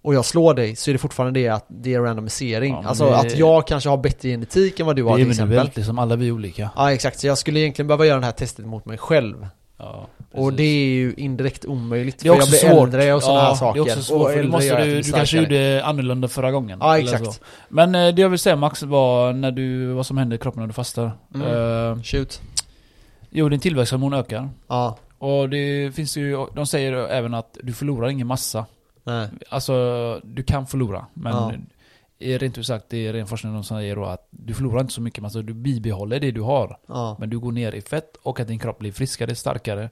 Speaker 1: Och jag slår dig så är det fortfarande det att det är randomisering
Speaker 2: Ja,
Speaker 1: Alltså
Speaker 2: det-
Speaker 1: att jag kanske har bättre genetik än vad du
Speaker 2: det
Speaker 1: har
Speaker 2: är
Speaker 1: till exempel
Speaker 2: individuellt, liksom alla vi är olika.
Speaker 1: Ja exakt, så jag skulle egentligen behöva göra det här testet mot mig själv
Speaker 2: Ja,
Speaker 1: Och
Speaker 2: precis.
Speaker 1: det är ju indirekt omöjligt
Speaker 2: Det är
Speaker 1: för
Speaker 2: också
Speaker 1: jag blir
Speaker 2: svårt.
Speaker 1: äldre och sådana
Speaker 2: ja,
Speaker 1: här saker
Speaker 2: Det är också svårt,
Speaker 1: och
Speaker 2: för måste, du, du kanske gjorde annorlunda förra gången.
Speaker 1: Ja exakt.
Speaker 2: Men eh, det jag vill säga Max var när du, vad som händer i kroppen när du fastar.
Speaker 1: Mm.
Speaker 2: Eh,
Speaker 1: shoot
Speaker 2: jo, din tillväxthormon ökar.
Speaker 1: Ja,
Speaker 2: Och det finns ju, de säger även att du förlorar ingen massa.
Speaker 1: nej
Speaker 2: Alltså, du kan förlora. Men
Speaker 1: Ja.
Speaker 2: är rent ut sagt, det är ren forskning som säger då att du förlorar inte så mycket. Alltså, du bibehåller det du har.
Speaker 1: Ja,
Speaker 2: Men du går ner i fett och att din kropp blir friskare, starkare.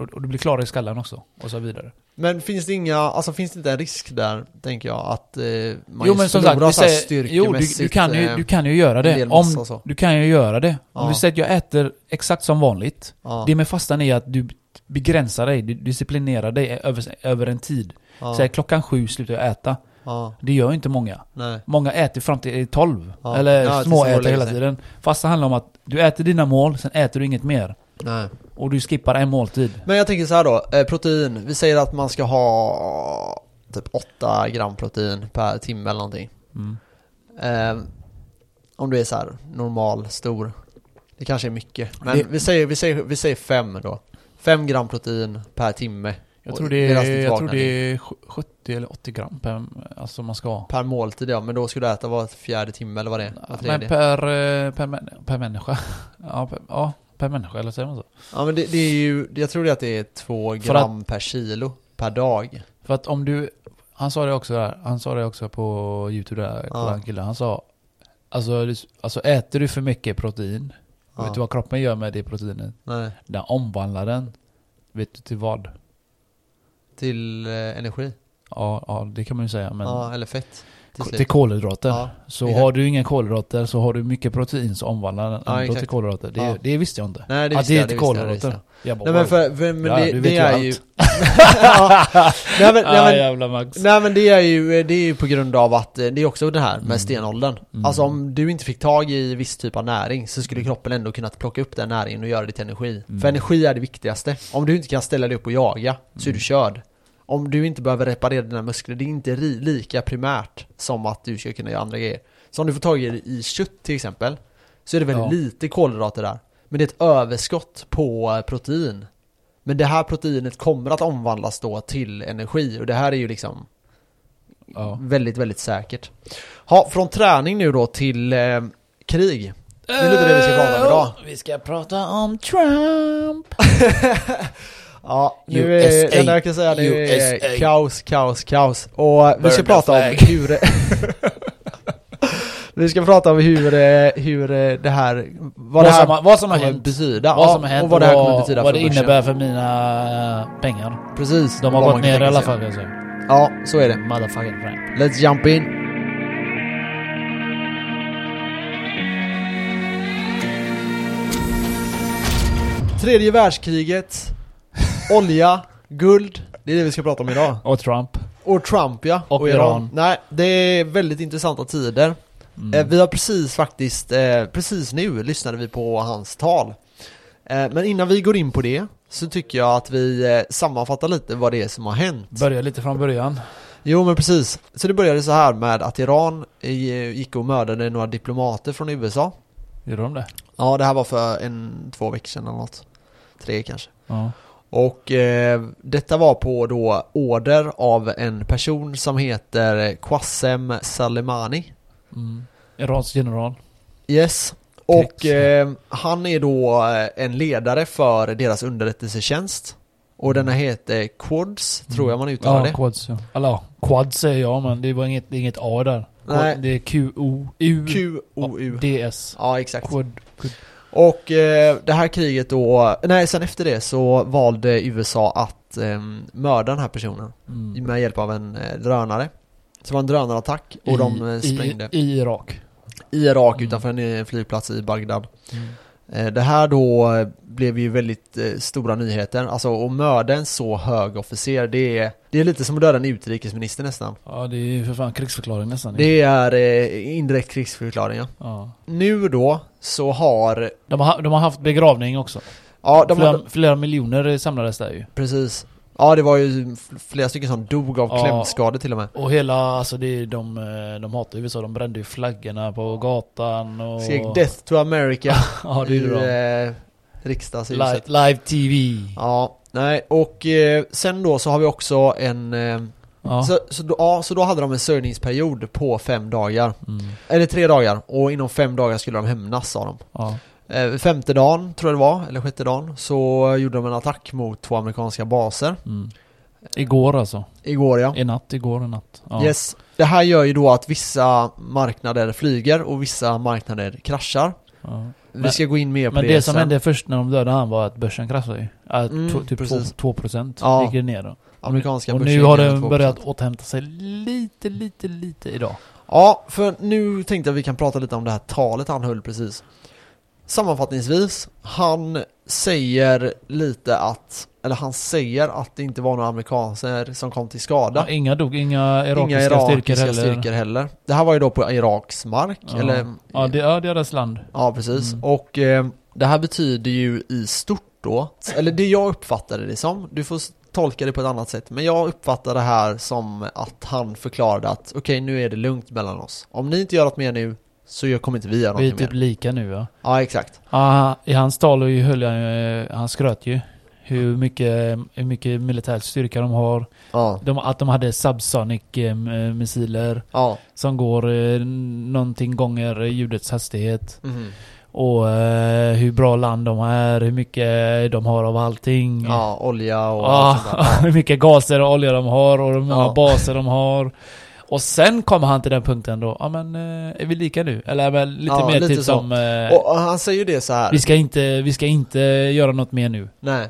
Speaker 2: Och, du blir klarare i skallen också. Och så vidare.
Speaker 1: men finns det inga, alltså finns det inte en risk där, tänker jag, att eh, man
Speaker 2: jo men som sagt, vi säger, jo, du, du,
Speaker 1: styrkemässigt,
Speaker 2: kan ju,
Speaker 1: eh,
Speaker 2: du kan ju göra det. Om, du kan ju göra det. Om
Speaker 1: Ja.
Speaker 2: vi säger att jag äter exakt som vanligt.
Speaker 1: ja,
Speaker 2: Det med fastan är att du begränsar dig, du disciplinerar dig över, över en tid.
Speaker 1: ja,
Speaker 2: Säg klockan sju slutar jag äta.
Speaker 1: ja,
Speaker 2: Det gör inte många.
Speaker 1: nej,
Speaker 2: Många äter fram till 12.
Speaker 1: Ja.
Speaker 2: Eller
Speaker 1: Ja, tills
Speaker 2: små
Speaker 1: de går och
Speaker 2: äter hela tiden. Fast det handlar om att du äter dina mål, sen äter du inget mer.
Speaker 1: nej
Speaker 2: Och du skippar en måltid.
Speaker 1: Men jag tänker så här då, eh, protein, vi säger att man ska ha typ 8 gram protein per timme eller någonting
Speaker 2: Mm.
Speaker 1: eh, Om du är så här normal, stor Det kanske är mycket, men
Speaker 2: Det-
Speaker 1: vi säger, vi säger, vi säger 5 då 5 gram protein per timme
Speaker 2: Jag tror det är, jag tror det är sj- 70 eller 80 gram per, alltså man ska ha.
Speaker 1: Per måltid ja, men då skulle du äta var fjärde timme eller vad det är?
Speaker 2: Men per, eh, per, per människa. Ja per, ja, per människa, eller säger man så?
Speaker 1: Ja men det, det är ju, jag tror det att det är 2
Speaker 2: För
Speaker 1: gram per kilo per dag
Speaker 2: För att om du, han sa det också där, han sa det också på youtube där,
Speaker 1: Ja.
Speaker 2: ja. killen, han sa alltså, alltså äter du för mycket protein,
Speaker 1: Ja.
Speaker 2: vet du vad kroppen gör med det proteinet?
Speaker 1: Nej,
Speaker 2: Den omvandlar den, vet du till vad?
Speaker 1: till eh, energi
Speaker 2: Ja, ja det kan man ju säga men
Speaker 1: Ja, eller fett till
Speaker 2: till kolhydrater.
Speaker 1: Ja,
Speaker 2: så
Speaker 1: exakt.
Speaker 2: har du inga kolhydrater så har du mycket protein så omvandlar den
Speaker 1: Ja,
Speaker 2: till kolhydrater. Det,
Speaker 1: Ja.
Speaker 2: det visste jag inte.
Speaker 1: Nej det
Speaker 2: Att
Speaker 1: visste
Speaker 2: det är
Speaker 1: jag,
Speaker 2: till
Speaker 1: det det visste
Speaker 2: kolhydrater.
Speaker 1: jag.
Speaker 2: Bara,
Speaker 1: Nej men för, för men
Speaker 2: Ja,
Speaker 1: det, det är ju ja, nej, men,
Speaker 2: ah,
Speaker 1: nej, men,
Speaker 2: Max.
Speaker 1: nej men det är ju, det är ju på grund av att eh, det är också det här med
Speaker 2: Mm.
Speaker 1: stenåldern
Speaker 2: Mm.
Speaker 1: Alltså om du inte fick tag i viss typ av näring så skulle kroppen ändå kunna plocka upp den näringen och göra det till energi
Speaker 2: Mm.
Speaker 1: För energi är det viktigaste Om du inte kan ställa dig upp och jaga så är
Speaker 2: Mm.
Speaker 1: du körd Om du inte behöver reparera dina muskler, det är inte lika primärt som att du ska kunna göra andra grejer Så om du får tag i, i kött till exempel Så är det väldigt
Speaker 2: Ja.
Speaker 1: lite kolhydrater där Men det är ett överskott på eh, protein Men det här proteinet kommer att omvandlas då till energi och det här är ju liksom
Speaker 2: Ja.
Speaker 1: väldigt, väldigt säkert Ha, från träning nu då till eh, krig Det är lite det vi ska prata om idag.
Speaker 2: Vi ska prata om Trump.
Speaker 1: Ja, nu
Speaker 2: USA,
Speaker 1: är, det enda jag kan säga det är
Speaker 2: USA.
Speaker 1: kaos, kaos, kaos. Och vi ska prata om hur Vi ska prata om hur, eh, hur eh, det här, vad,
Speaker 2: Vad,
Speaker 1: det här
Speaker 2: som, vad som har hänt.
Speaker 1: betyda.
Speaker 2: Vad som har hänt
Speaker 1: och vad det här kommer
Speaker 2: vad-
Speaker 1: betyda
Speaker 2: vad
Speaker 1: för
Speaker 2: det
Speaker 1: börsen.
Speaker 2: innebär för mina pengar.
Speaker 1: Precis.
Speaker 2: De har gått ner i alla fall säga.
Speaker 1: Ja, så är det.
Speaker 2: Motherfucking Trump.
Speaker 1: Let's jump in. Tredje världskriget, olja, guld, det är det vi ska prata om idag.
Speaker 2: Och Trump.
Speaker 1: Och Trump ja,
Speaker 2: Och Iran.
Speaker 1: Nej, det är väldigt intressanta tider.
Speaker 2: Mm.
Speaker 1: Eh, Vi har precis faktiskt, eh, precis nu lyssnade vi på hans tal. Eh, Men innan vi går in på det så tycker jag att vi sammanfattar lite vad det är som har hänt.
Speaker 2: Börja lite från början.
Speaker 1: Jo men precis. Så det började så här med att Iran gick och mördade några diplomater från USA.
Speaker 2: Gjorde de det?
Speaker 1: Ja det här var för en, två veckor sedan eller något. Tre kanske.
Speaker 2: Ja.
Speaker 1: Och eh, detta var på då order av en person som heter Qassem Soleimani.
Speaker 2: Mm. Irans general.
Speaker 1: Yes. Och eh, han är då eh, en ledare för deras underrättelsetjänst. Och denna heter Quads, tror jag man uttalar
Speaker 2: Ja,
Speaker 1: det.
Speaker 2: quads ja. Eller ja, quad säger jag men det var inget, inget A där.
Speaker 1: Nej.
Speaker 2: Det är Q-O-U
Speaker 1: Q-O-U.
Speaker 2: D-S.
Speaker 1: Ja, exakt.
Speaker 2: Quad. quad.
Speaker 1: Och eh, det här kriget då, nej sen efter det så valde USA att eh, mörda den här personen
Speaker 2: Mm.
Speaker 1: med hjälp av en eh, drönare. Så det var en drönarattack och de eh, sprängde
Speaker 2: I, I Irak.
Speaker 1: i Irak
Speaker 2: Mm.
Speaker 1: utanför en eh, flygplats i Bagdad. Eh, Det här då eh, blev ju väldigt eh, stora nyheter, alltså att mörda en så hög officer det är, det är lite som att döda en utrikesminister nästan.
Speaker 2: Ja det är ju för fan krigsförklaring nästan.
Speaker 1: Det är eh, indirekt krigsförklaring ja.
Speaker 2: Ja.
Speaker 1: Nu då så har,
Speaker 2: De, har, de har haft begravning också.
Speaker 1: ja de
Speaker 2: flera,
Speaker 1: har,
Speaker 2: flera miljoner samlades där ju.
Speaker 1: precis. Ja det var ju flera stycken som dog av
Speaker 2: Ja.
Speaker 1: klämskador till och med.
Speaker 2: Och hela, alltså det är de, eh, de hatar USA, de brände ju flaggorna på gatan och...
Speaker 1: Skrek 'Death to America'
Speaker 2: Ja det
Speaker 1: ur eh, riksdagshuset.
Speaker 2: Live, live TV.
Speaker 1: Ja, nej och eh, sen då så har vi också en eh,
Speaker 2: Ja.
Speaker 1: Så, så, då, ja, så då hade de en sörjningsperiod på fem dagar.
Speaker 2: Mm.
Speaker 1: Eller tre dagar. Och inom fem dagar skulle de hämnas sa de.
Speaker 2: Ja.
Speaker 1: Eh, femte dagen, tror jag det var, eller sjätte dagen, så gjorde de en attack mot två amerikanska baser.
Speaker 2: Mm. Igår alltså.
Speaker 1: Igår ja.
Speaker 2: I natt, igår i natt. Ja.
Speaker 1: Yes. Det här gör ju då att vissa marknader flyger och vissa marknader kraschar.
Speaker 2: Ja.
Speaker 1: Vi
Speaker 2: Men-
Speaker 1: ska gå in mer på
Speaker 2: Men
Speaker 1: det,
Speaker 2: det som
Speaker 1: sen.
Speaker 2: hände först när de dödade han var att börsen kraschade ju. Att
Speaker 1: Mm,
Speaker 2: to- typ
Speaker 1: precis.
Speaker 2: 2%, 2%
Speaker 1: Ja.
Speaker 2: gick det ner då.
Speaker 1: Amerikanska
Speaker 2: Och nu har
Speaker 1: 2%.
Speaker 2: börjat återhämta sig lite, lite, lite idag.
Speaker 1: Ja, för nu tänkte jag att vi kan prata lite om det här talet han höll precis. Sammanfattningsvis, han säger lite att, eller han säger att det inte var några amerikaner som kom till skada.
Speaker 2: Ja, inga dog, inga irakiska,
Speaker 1: Inga irakiska
Speaker 2: styrkor heller.
Speaker 1: styrkor heller. Det här var ju då på Iraks mark,
Speaker 2: Ja.
Speaker 1: eller?
Speaker 2: Ja, det, ja, deras land.
Speaker 1: Ja, precis.
Speaker 2: Mm.
Speaker 1: Och eh, det här betyder ju i stort då, eller det jag uppfattade det som, du får tolka det på ett annat sätt, men jag uppfattar det här som att han förklarade att okej, nu är det lugnt mellan oss. Om ni inte gör något mer nu, så gör- kommer inte vi göra
Speaker 2: Vi är
Speaker 1: något mer.
Speaker 2: typ lika nu ja.
Speaker 1: Ja, exakt.
Speaker 2: ja i hans tal ju höll han, ju- han skröt ju hur mycket, hur mycket militär styrka de har.
Speaker 1: Ja,
Speaker 2: De, att de hade subsonic eh, missiler
Speaker 1: ja.
Speaker 2: som går eh, någonting gånger ljudets hastighet.
Speaker 1: Mhm.
Speaker 2: Och eh, hur bra land de är, hur mycket de har av allting.
Speaker 1: Ja, olja och
Speaker 2: Ja,
Speaker 1: allt sånt där.
Speaker 2: hur mycket gaser och olja de har och hur många baser de har. Och sen kommer han till den punkten då, ja men eh, är vi lika nu? Eller men, lite
Speaker 1: Ja,
Speaker 2: mer
Speaker 1: lite
Speaker 2: typ
Speaker 1: så.
Speaker 2: som, eh,
Speaker 1: Och, och han säger ju det så här.
Speaker 2: vi, ska inte, vi ska inte göra något mer nu.
Speaker 1: Nej.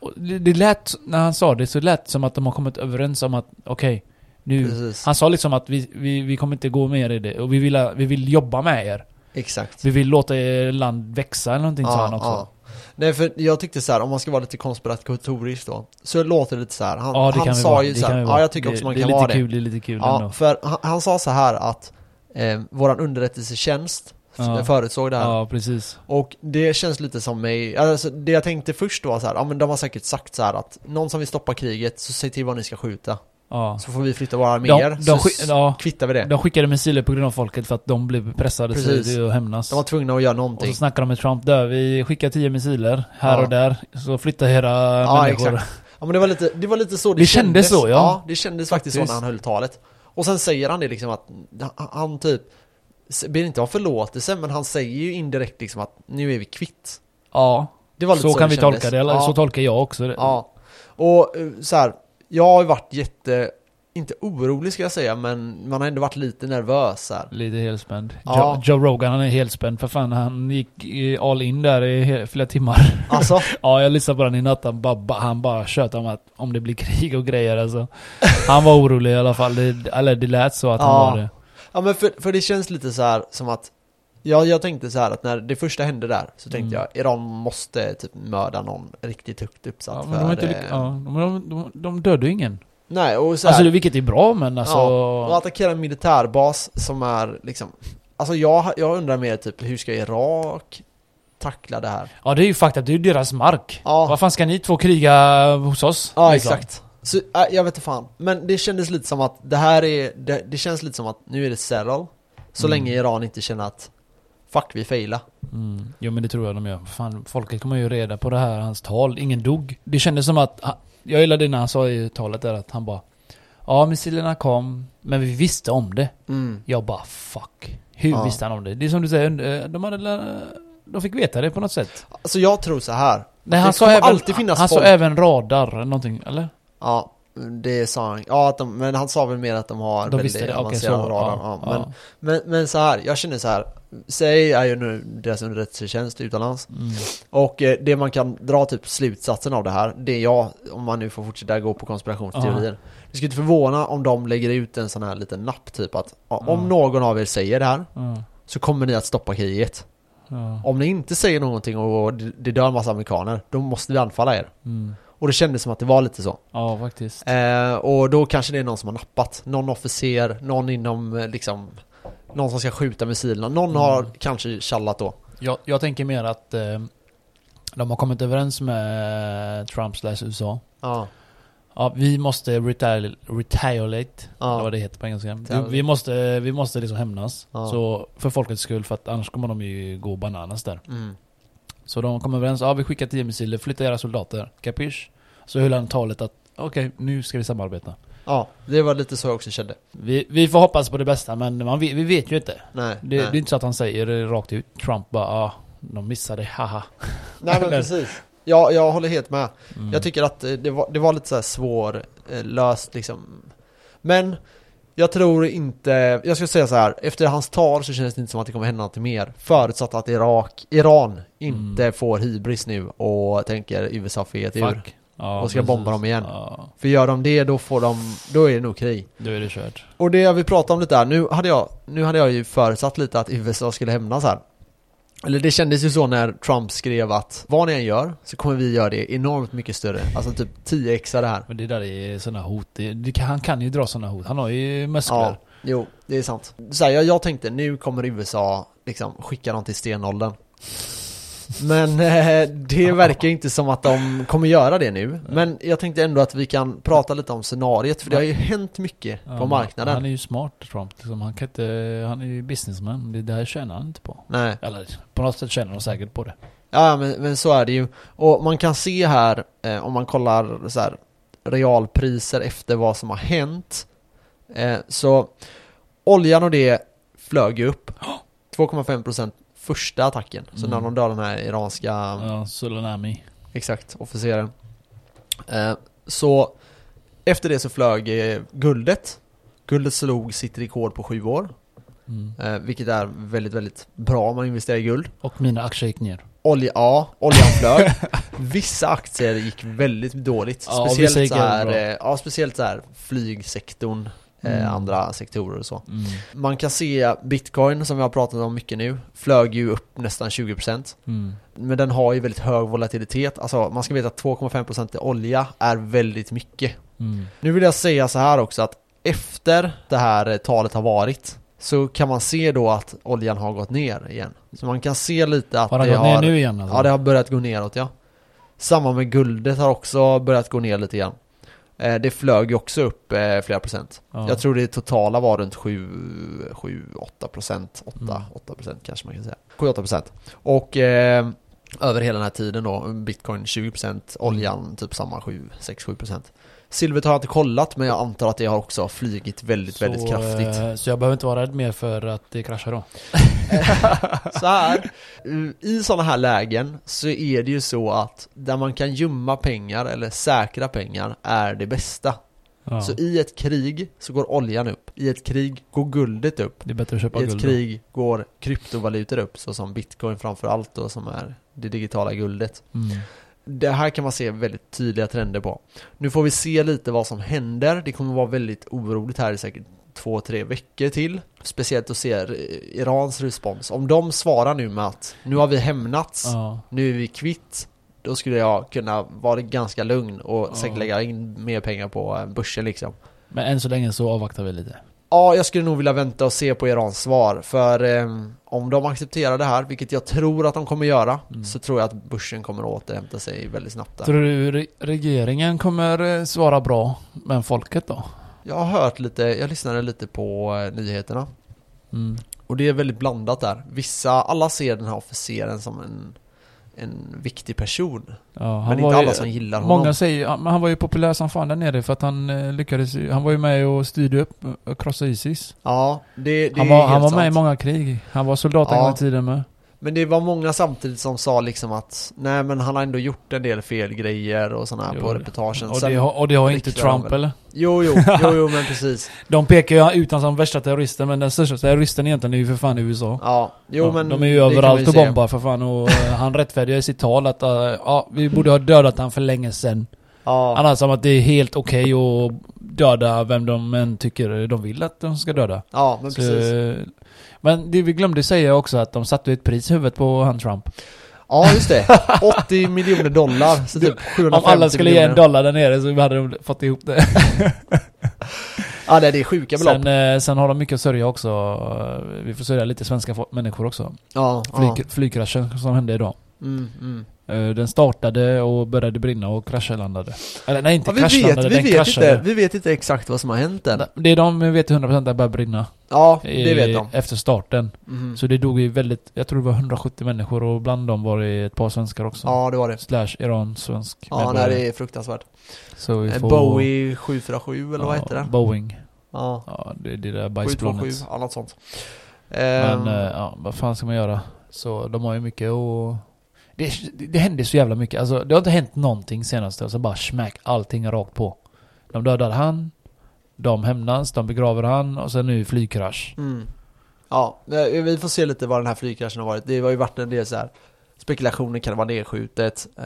Speaker 2: Och det, det lät, när han sa det så lät som att de har kommit överens om att, okej, nu
Speaker 1: Precis.
Speaker 2: Han sa liksom att vi, vi, vi kommer inte gå mer i det och vi vill, vi vill jobba med er.
Speaker 1: Exakt.
Speaker 2: Vi vill låta er land växa eller någonting sa han också.
Speaker 1: Nej för jag tyckte så här, om man ska vara lite konspiratoriskt då, så låter det lite så här. Han,
Speaker 2: Ja,
Speaker 1: han sa
Speaker 2: vara.
Speaker 1: ju så här, ja jag tycker
Speaker 2: det,
Speaker 1: också man
Speaker 2: det
Speaker 1: kan
Speaker 2: är
Speaker 1: vara
Speaker 2: lite
Speaker 1: det.
Speaker 2: kul, det är lite kul
Speaker 1: Ja,
Speaker 2: ändå.
Speaker 1: för han, han sa så här att eh, våran underrättelsetjänst
Speaker 2: Ja.
Speaker 1: förutsåg det här.
Speaker 2: Ja, precis.
Speaker 1: Och det känns lite som mig, alltså det jag tänkte först var så här, ja men de har säkert sagt så här att någon som vill stoppa kriget, så säg till vad ni ska skjuta.
Speaker 2: Ja.
Speaker 1: Så får vi flytta våra arméer,
Speaker 2: De, de,
Speaker 1: så
Speaker 2: ja,
Speaker 1: kvittar vi det.
Speaker 2: de skickade missiler på grund av folket för att de blev pressade
Speaker 1: Precis.
Speaker 2: till att hämnas.
Speaker 1: De var tvungna att göra
Speaker 2: Och
Speaker 1: någonting.
Speaker 2: så snackar de med Trump där, vi skickar 10 missiler här
Speaker 1: Ja.
Speaker 2: och där, så flytta era
Speaker 1: Ja,
Speaker 2: människor.
Speaker 1: exakt. Ja men det var lite, det var lite så det,
Speaker 2: Det kändes så, ja.
Speaker 1: Ja, det kändes faktiskt så
Speaker 2: Faktiskt.
Speaker 1: när han höll talet. Och sen säger han det liksom att han- typ ber inte om förlåtelse men han säger ju indirekt liksom att nu är vi kvitt.
Speaker 2: Ja,
Speaker 1: Det var lite
Speaker 2: så,
Speaker 1: så,
Speaker 2: kan vi tolka
Speaker 1: kändes.
Speaker 2: det, eller
Speaker 1: ja.
Speaker 2: så tolkar jag också det.
Speaker 1: Ja. Och eh, så här, jag har varit jätte, inte orolig ska jag säga, men man har ändå varit lite nervös här.
Speaker 2: Lite helspänd.
Speaker 1: Ja.
Speaker 2: Joe, Joe Rogan han är helspänd för fan han gick all in där i flera timmar.
Speaker 1: Alltså,
Speaker 2: Ja jag lyssnade på den i natt, han bara, ba- han bara tjötade om att om det blir krig och grejer alltså. Han var orolig i alla fall, det, eller det lät så att han
Speaker 1: Ja.
Speaker 2: var det.
Speaker 1: ja men för, för det känns lite så här som att jag, jag tänkte så här att när det första hände där så tänkte
Speaker 2: Mm.
Speaker 1: jag Iran måste typ mörda någon riktigt högt uppsatt
Speaker 2: Ja,
Speaker 1: för
Speaker 2: men de, har inte,
Speaker 1: eh,
Speaker 2: ja, de, de, de, de dödade ju ingen.
Speaker 1: Nej och så här,
Speaker 2: Alltså vilket är bra men alltså...
Speaker 1: Ja, och attackera en militärbas som är liksom Alltså jag, jag undrar mer typ hur ska Irak tackla det här?
Speaker 2: Ja det är ju faktiskt, det är ju deras mark.
Speaker 1: Ja,
Speaker 2: Vad fan ska ni två kriga hos oss?
Speaker 1: ja
Speaker 2: liksom?
Speaker 1: exakt. Så, äh, jag vet inte fan. Men det kändes lite som att det här är, det, det känns lite som att nu är det settle. Så
Speaker 2: Mm.
Speaker 1: länge Iran inte känner att Fuck vi faila.
Speaker 2: Mm. Jo men det tror jag de gör. Fan, folket kommer ju reda på det här, hans tal. Ingen dog. Det kändes som att, han- jag gillade när han sa i talet där att han bara Ja missilerna kom, men vi visste om det.
Speaker 1: Mm.
Speaker 2: Jag bara fuck. Hur
Speaker 1: Ja.
Speaker 2: visste han om det? Det är som du säger, eh, de hade De fick veta det på något sätt.
Speaker 1: Alltså jag tror så här.
Speaker 2: Nej,
Speaker 1: Det
Speaker 2: han sa även,
Speaker 1: alltid finnas
Speaker 2: han sa även radar eller någonting, eller?
Speaker 1: Ja, det sa han. Ja, att de, men han sa väl mer att de har
Speaker 2: De det, så.
Speaker 1: avancerad radar. Ja,
Speaker 2: ja,
Speaker 1: men, men, men så här, jag känner så här. Säg är ju nu deras underrättelsetjänst utomlands.
Speaker 2: Mm.
Speaker 1: Och eh, det man kan dra typ slutsatsen av det här, det är jag, om man nu får fortsätta gå på konspirationsteorier. Det skulle inte förvåna om de lägger ut en sån här liten napp typ att ja, om någon av er säger det här
Speaker 2: Ja,
Speaker 1: så kommer ni att stoppa kriget. Om ni inte säger någonting och det det dör en massa amerikaner, då måste vi anfalla er.
Speaker 2: Mm.
Speaker 1: Och det kändes som att det var lite så.
Speaker 2: ja faktiskt.
Speaker 1: Eh, och då kanske det är någon som har nappat. Någon officer, någon inom eh, liksom Någon som ska skjuta missilerna. Någon
Speaker 2: Mm.
Speaker 1: har kanske tjallat då.
Speaker 2: Jag, jag tänker mer att eh, de har kommit överens med Trump slash USA.
Speaker 1: Ja.
Speaker 2: Ja, vi måste retali- retaliate,
Speaker 1: Ja.
Speaker 2: eller vad det heter på engelska. Vi,
Speaker 1: Retaliate.
Speaker 2: vi måste, vi måste liksom hämnas.
Speaker 1: Ja.
Speaker 2: Så, för folkets skull, för att annars kommer de ju gå bananas där.
Speaker 1: Mm.
Speaker 2: Så de kom överens, ja vi skickar 10 missiler, flytta era soldater, capiche? Så höll han talet att, okej, nu ska vi samarbeta.
Speaker 1: Ja, det var lite så jag också kände.
Speaker 2: Vi, vi får hoppas på det bästa, men man, vet- vi vet ju inte.
Speaker 1: Nej,
Speaker 2: Det,
Speaker 1: nej.
Speaker 2: det är inte så att han säger det rakt ut. Trump bara, ja, de missade, haha.
Speaker 1: nej men precis. Ja, jag håller helt med.
Speaker 2: Mm.
Speaker 1: Jag tycker att eh, det var, det var lite så här svår eh, löst liksom. Men jag tror inte, jag ska säga så här. efter hans tal så känns det inte som att det kommer hända något mer. Förutsatt att Irak, Iran inte
Speaker 2: Mm.
Speaker 1: får hybris nu och tänker USA fet ur.
Speaker 2: Ja,
Speaker 1: Och ska
Speaker 2: precis.
Speaker 1: bomba dem igen.
Speaker 2: Ja,
Speaker 1: För gör de det då får de, då är det nog krig.
Speaker 2: då är det kört.
Speaker 1: Och det vi pratade om lite där, nu hade jag, nu hade jag ju förutsatt lite att USA skulle hämnas här. Eller det kändes ju så när Trump skrev att vad ni än gör så kommer vi göra det enormt mycket större. Alltså typ 10x det här.
Speaker 2: Men det där är sådana hot. Det, det, han kan ju dra sådana hot. Han har ju muskler.
Speaker 1: Ja, jo, det är sant. Så här, jag, jag tänkte nu kommer USA liksom skicka dem till stenåldern. Men eh, det verkar inte som att de kommer göra det nu. Men jag tänkte ändå att vi kan prata lite om scenariet, för det har ju hänt mycket
Speaker 2: Ja,
Speaker 1: på marknaden.
Speaker 2: Han är ju smart Trump. Liksom, han, kan inte, han är ju businessman. Det där tjänar han inte på.
Speaker 1: Nej.
Speaker 2: Eller på något sätt tjänar han säkert på det.
Speaker 1: Ja men, men så är det ju. Och man kan se här, eh, om man kollar så här, realpriser efter vad som har hänt. Eh, så oljan och det flög ju upp 2,5% första attacken. Så
Speaker 2: Mm.
Speaker 1: när de dödade den här iranska,
Speaker 2: Ja, Sulanami.
Speaker 1: exakt, officeren. Eh, så efter det så flög eh, guldet. Guldet slog sitt rekord på sju år.
Speaker 2: Mm.
Speaker 1: Eh, vilket är väldigt, väldigt bra om man investerar i guld.
Speaker 2: Och mina aktier gick ner.
Speaker 1: Olja, ja, oljan flög. Vissa aktier gick väldigt dåligt.
Speaker 2: Ja,
Speaker 1: speciellt så här, eh, ja, speciellt så här flygsektorn,
Speaker 2: Mm.
Speaker 1: andra sektorer och så.
Speaker 2: Mm.
Speaker 1: Man kan se bitcoin som vi har pratat om mycket nu, flög ju upp nästan 20%.
Speaker 2: Mm.
Speaker 1: Men den har ju väldigt hög volatilitet. Alltså man ska veta att 2,5% i olja är väldigt mycket.
Speaker 2: Mm.
Speaker 1: Nu vill jag säga så här också att efter det här eh, talet har varit så kan man se då att oljan har gått ner igen. Så man kan se lite att
Speaker 2: Har han
Speaker 1: det
Speaker 2: gått ner nu igen alltså?
Speaker 1: Ja, det har börjat gå neråt ja. Samma med guldet har också börjat gå ner lite grann. Eh, det flög ju också upp eh, flera procent.
Speaker 2: Ja.
Speaker 1: Jag tror det totala var runt 7, 7 8 procent. 8,
Speaker 2: Mm.
Speaker 1: 8 procent kanske man kan säga. 7, 8 procent. Och eh, Över hela den här tiden då, bitcoin 20%, oljan typ samma 7, 6-7% Silvret har jag inte kollat men jag antar att det har också flygit väldigt, väldigt
Speaker 2: så,
Speaker 1: kraftigt
Speaker 2: eh, Så jag behöver inte vara rädd mer för att det kraschar då?
Speaker 1: Så här, i sådana här lägen så är det ju så att där man kan gömma pengar eller säkra pengar är det bästa.
Speaker 2: Ja.
Speaker 1: Så i ett krig så går oljan upp, i ett krig går guldet upp,
Speaker 2: det är bättre att köpa
Speaker 1: i ett
Speaker 2: guld då.
Speaker 1: krig går kryptovalutor upp, så som bitcoin framför allt då som är det digitala guldet.
Speaker 2: Mm.
Speaker 1: Det här kan man se väldigt tydliga trender på. Nu får vi se lite vad som händer. Det kommer vara väldigt oroligt här i säkert två, tre veckor till. Speciellt att se Irans respons. Om de svarar nu med att nu har vi hämnats,
Speaker 2: Ja.
Speaker 1: nu är vi kvitt. Då skulle jag kunna vara ganska lugn och
Speaker 2: Ja.
Speaker 1: säkert lägga in mer pengar på börsen liksom.
Speaker 2: Men än så länge så avvaktar vi lite.
Speaker 1: Ja, jag skulle nog vilja vänta och se på Irans svar. För eh, om de accepterar det här, vilket jag tror att de kommer göra,
Speaker 2: Mm.
Speaker 1: så tror jag att börsen kommer att återhämta sig väldigt snabbt där.
Speaker 2: Tror du re- regeringen kommer eh, svara bra, men folket då?
Speaker 1: Jag har hört lite, jag lyssnade lite på eh, nyheterna.
Speaker 2: Mm.
Speaker 1: Och det är väldigt blandat där. Vissa, alla ser den här officeren som en, en viktig person.
Speaker 2: Ja, han
Speaker 1: Men inte
Speaker 2: ju-
Speaker 1: alla som gillar honom.
Speaker 2: Många säger, men han var ju populär som fan där nere för att han eh, lyckades ju- Han var ju med och styrde upp och krossade Isis.
Speaker 1: Ja, det, det
Speaker 2: Han
Speaker 1: är
Speaker 2: var,
Speaker 1: helt
Speaker 2: han var
Speaker 1: sant.
Speaker 2: med i många krig. Han var soldat en
Speaker 1: Ja.
Speaker 2: gång i tiden med.
Speaker 1: Men det var många samtidigt som sa liksom att Nej men han har ändå gjort en del fel grejer och sådana här
Speaker 2: Jo,
Speaker 1: på reportagen.
Speaker 2: Och det, har- och det har inte Trump eller?
Speaker 1: Jo, jo, jo, jo men precis.
Speaker 2: De pekar ju ut honom som värsta terroristen men den största terroristen egentligen är ju för fan USA.
Speaker 1: Ja, jo
Speaker 2: Ja,
Speaker 1: men
Speaker 2: de är ju överallt och bombar för fan och eh, han rättfärdigar i sitt tal att eh, ja, vi borde ha dödat han för länge sedan.
Speaker 1: Ja,
Speaker 2: Han har som att det är helt okej att döda vem de än tycker de vill att de ska döda.
Speaker 1: ja men
Speaker 2: Så,
Speaker 1: precis.
Speaker 2: Men det vi glömde säga också att de satte ett pris i huvudet på han Trump.
Speaker 1: Ja just det. 80 miljoner dollar. Så typ 750
Speaker 2: Om alla skulle ge en
Speaker 1: miljoner.
Speaker 2: dollar där nere så hade de fått ihop det.
Speaker 1: Ja det är- sjuka belopp.
Speaker 2: Sen, eh, sen har de mycket att sörja också. Vi får sörja lite svenska människor också.
Speaker 1: ja, ja.
Speaker 2: Flyg, Flygkraschen som hände idag.
Speaker 1: Mm, mm.
Speaker 2: Eh, Den startade och började brinna och kraschlandade. Eller nej, inte
Speaker 1: Ja, vi vet,
Speaker 2: kraschlandade,
Speaker 1: vi
Speaker 2: den
Speaker 1: vet
Speaker 2: kraschade.
Speaker 1: inte, vi vet inte exakt vad som har hänt än.
Speaker 2: Det är de vet 100% att det började brinna.
Speaker 1: Ja,
Speaker 2: i-
Speaker 1: det vet de.
Speaker 2: Efter starten.
Speaker 1: Mhm.
Speaker 2: Så det dog ju väldigt, jag tror det var 170 människor och bland dem var det ett par svenskar också.
Speaker 1: Ja, det var det.
Speaker 2: Slash Iran, svensk
Speaker 1: Ja, nej, det är fruktansvärt.
Speaker 2: Så vi
Speaker 1: Eh,
Speaker 2: får...
Speaker 1: Bowie 747 eller vad
Speaker 2: ja,
Speaker 1: heter det?
Speaker 2: Boeing.
Speaker 1: Ja,
Speaker 2: Ja, det är det där
Speaker 1: 727,
Speaker 2: bajsplanet.
Speaker 1: annat sånt.
Speaker 2: Men eh, ja, vad fan ska man göra? Så de har ju mycket och det, det, händer så jävla mycket. Alltså det har inte hänt någonting senaste och så bara smack allting rakt på. De dödar han, de hämnas, de begraver han och sen nu flygkrasch.
Speaker 1: mm. Ja, vi får se lite vad den här flygkraschen har varit. Det har ju varit en del så här spekulationer, kan det vara nedskjutet? Eh,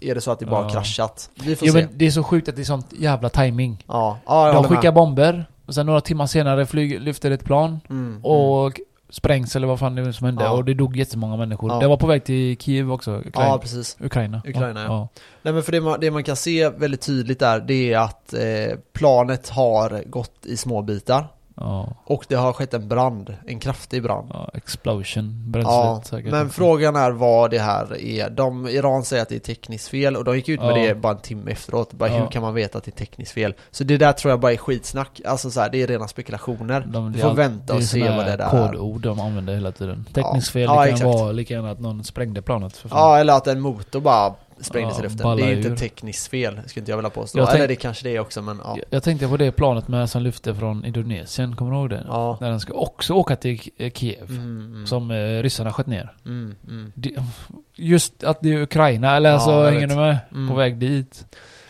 Speaker 1: är det så att det bara
Speaker 2: Ja.
Speaker 1: kraschat? Vi får
Speaker 2: Jo
Speaker 1: se.
Speaker 2: men det är så sjukt att det är sånt jävla timing.
Speaker 1: Ja, ja
Speaker 2: De skickar
Speaker 1: med.
Speaker 2: bomber och sen några timmar senare flyg, lyfter ett plan
Speaker 1: Mm,
Speaker 2: och sprängs eller vad fan det är som hände
Speaker 1: Ja.
Speaker 2: och det dog jättemånga människor.
Speaker 1: Ja.
Speaker 2: Det var på väg till Kiev också. Ukraina.
Speaker 1: Ja, precis.
Speaker 2: Ukraina.
Speaker 1: Ukraina, ja. Nej men för det man, det man kan se väldigt tydligt där, det är att eh, planet har gått i små bitar.
Speaker 2: Ja.
Speaker 1: Och det har skett en brand, en kraftig brand.
Speaker 2: ja explosion, bränslet
Speaker 1: Ja,
Speaker 2: säkert.
Speaker 1: men frågan är vad det här är. De, Iran säger att det är tekniskt fel och de gick ut med det bara en timme efteråt. Bara hur kan man veta att det är tekniskt fel? Så det där tror jag bara är skitsnack. Alltså så här, det är rena spekulationer.
Speaker 2: De,
Speaker 1: Vi får vänta och se vad det där är.
Speaker 2: kodord de använder hela tiden. Tekniskt fel, det kan
Speaker 1: exakt.
Speaker 2: vara lika gärna att någon sprängde planet för fan.
Speaker 1: Ja, eller att en motor bara sprängdes
Speaker 2: Ja,
Speaker 1: i luften. Det är inte
Speaker 2: ur.
Speaker 1: tekniskt fel, skulle inte jag vilja påstå.
Speaker 2: Jag tänk-
Speaker 1: Eller det kanske det är också, men ja.
Speaker 2: Jag, tänkte på det planet med som lyfte från Indonesien, kommer du ihåg det?
Speaker 1: Ja.
Speaker 2: När den ska också åka till Kiev.
Speaker 1: Mm, mm,
Speaker 2: Som eh, ryssarna sköt ner.
Speaker 1: mm, mm.
Speaker 2: Det, just att det är Ukraina, eller
Speaker 1: Ja,
Speaker 2: alltså hänger du med?
Speaker 1: Mm.
Speaker 2: På väg dit.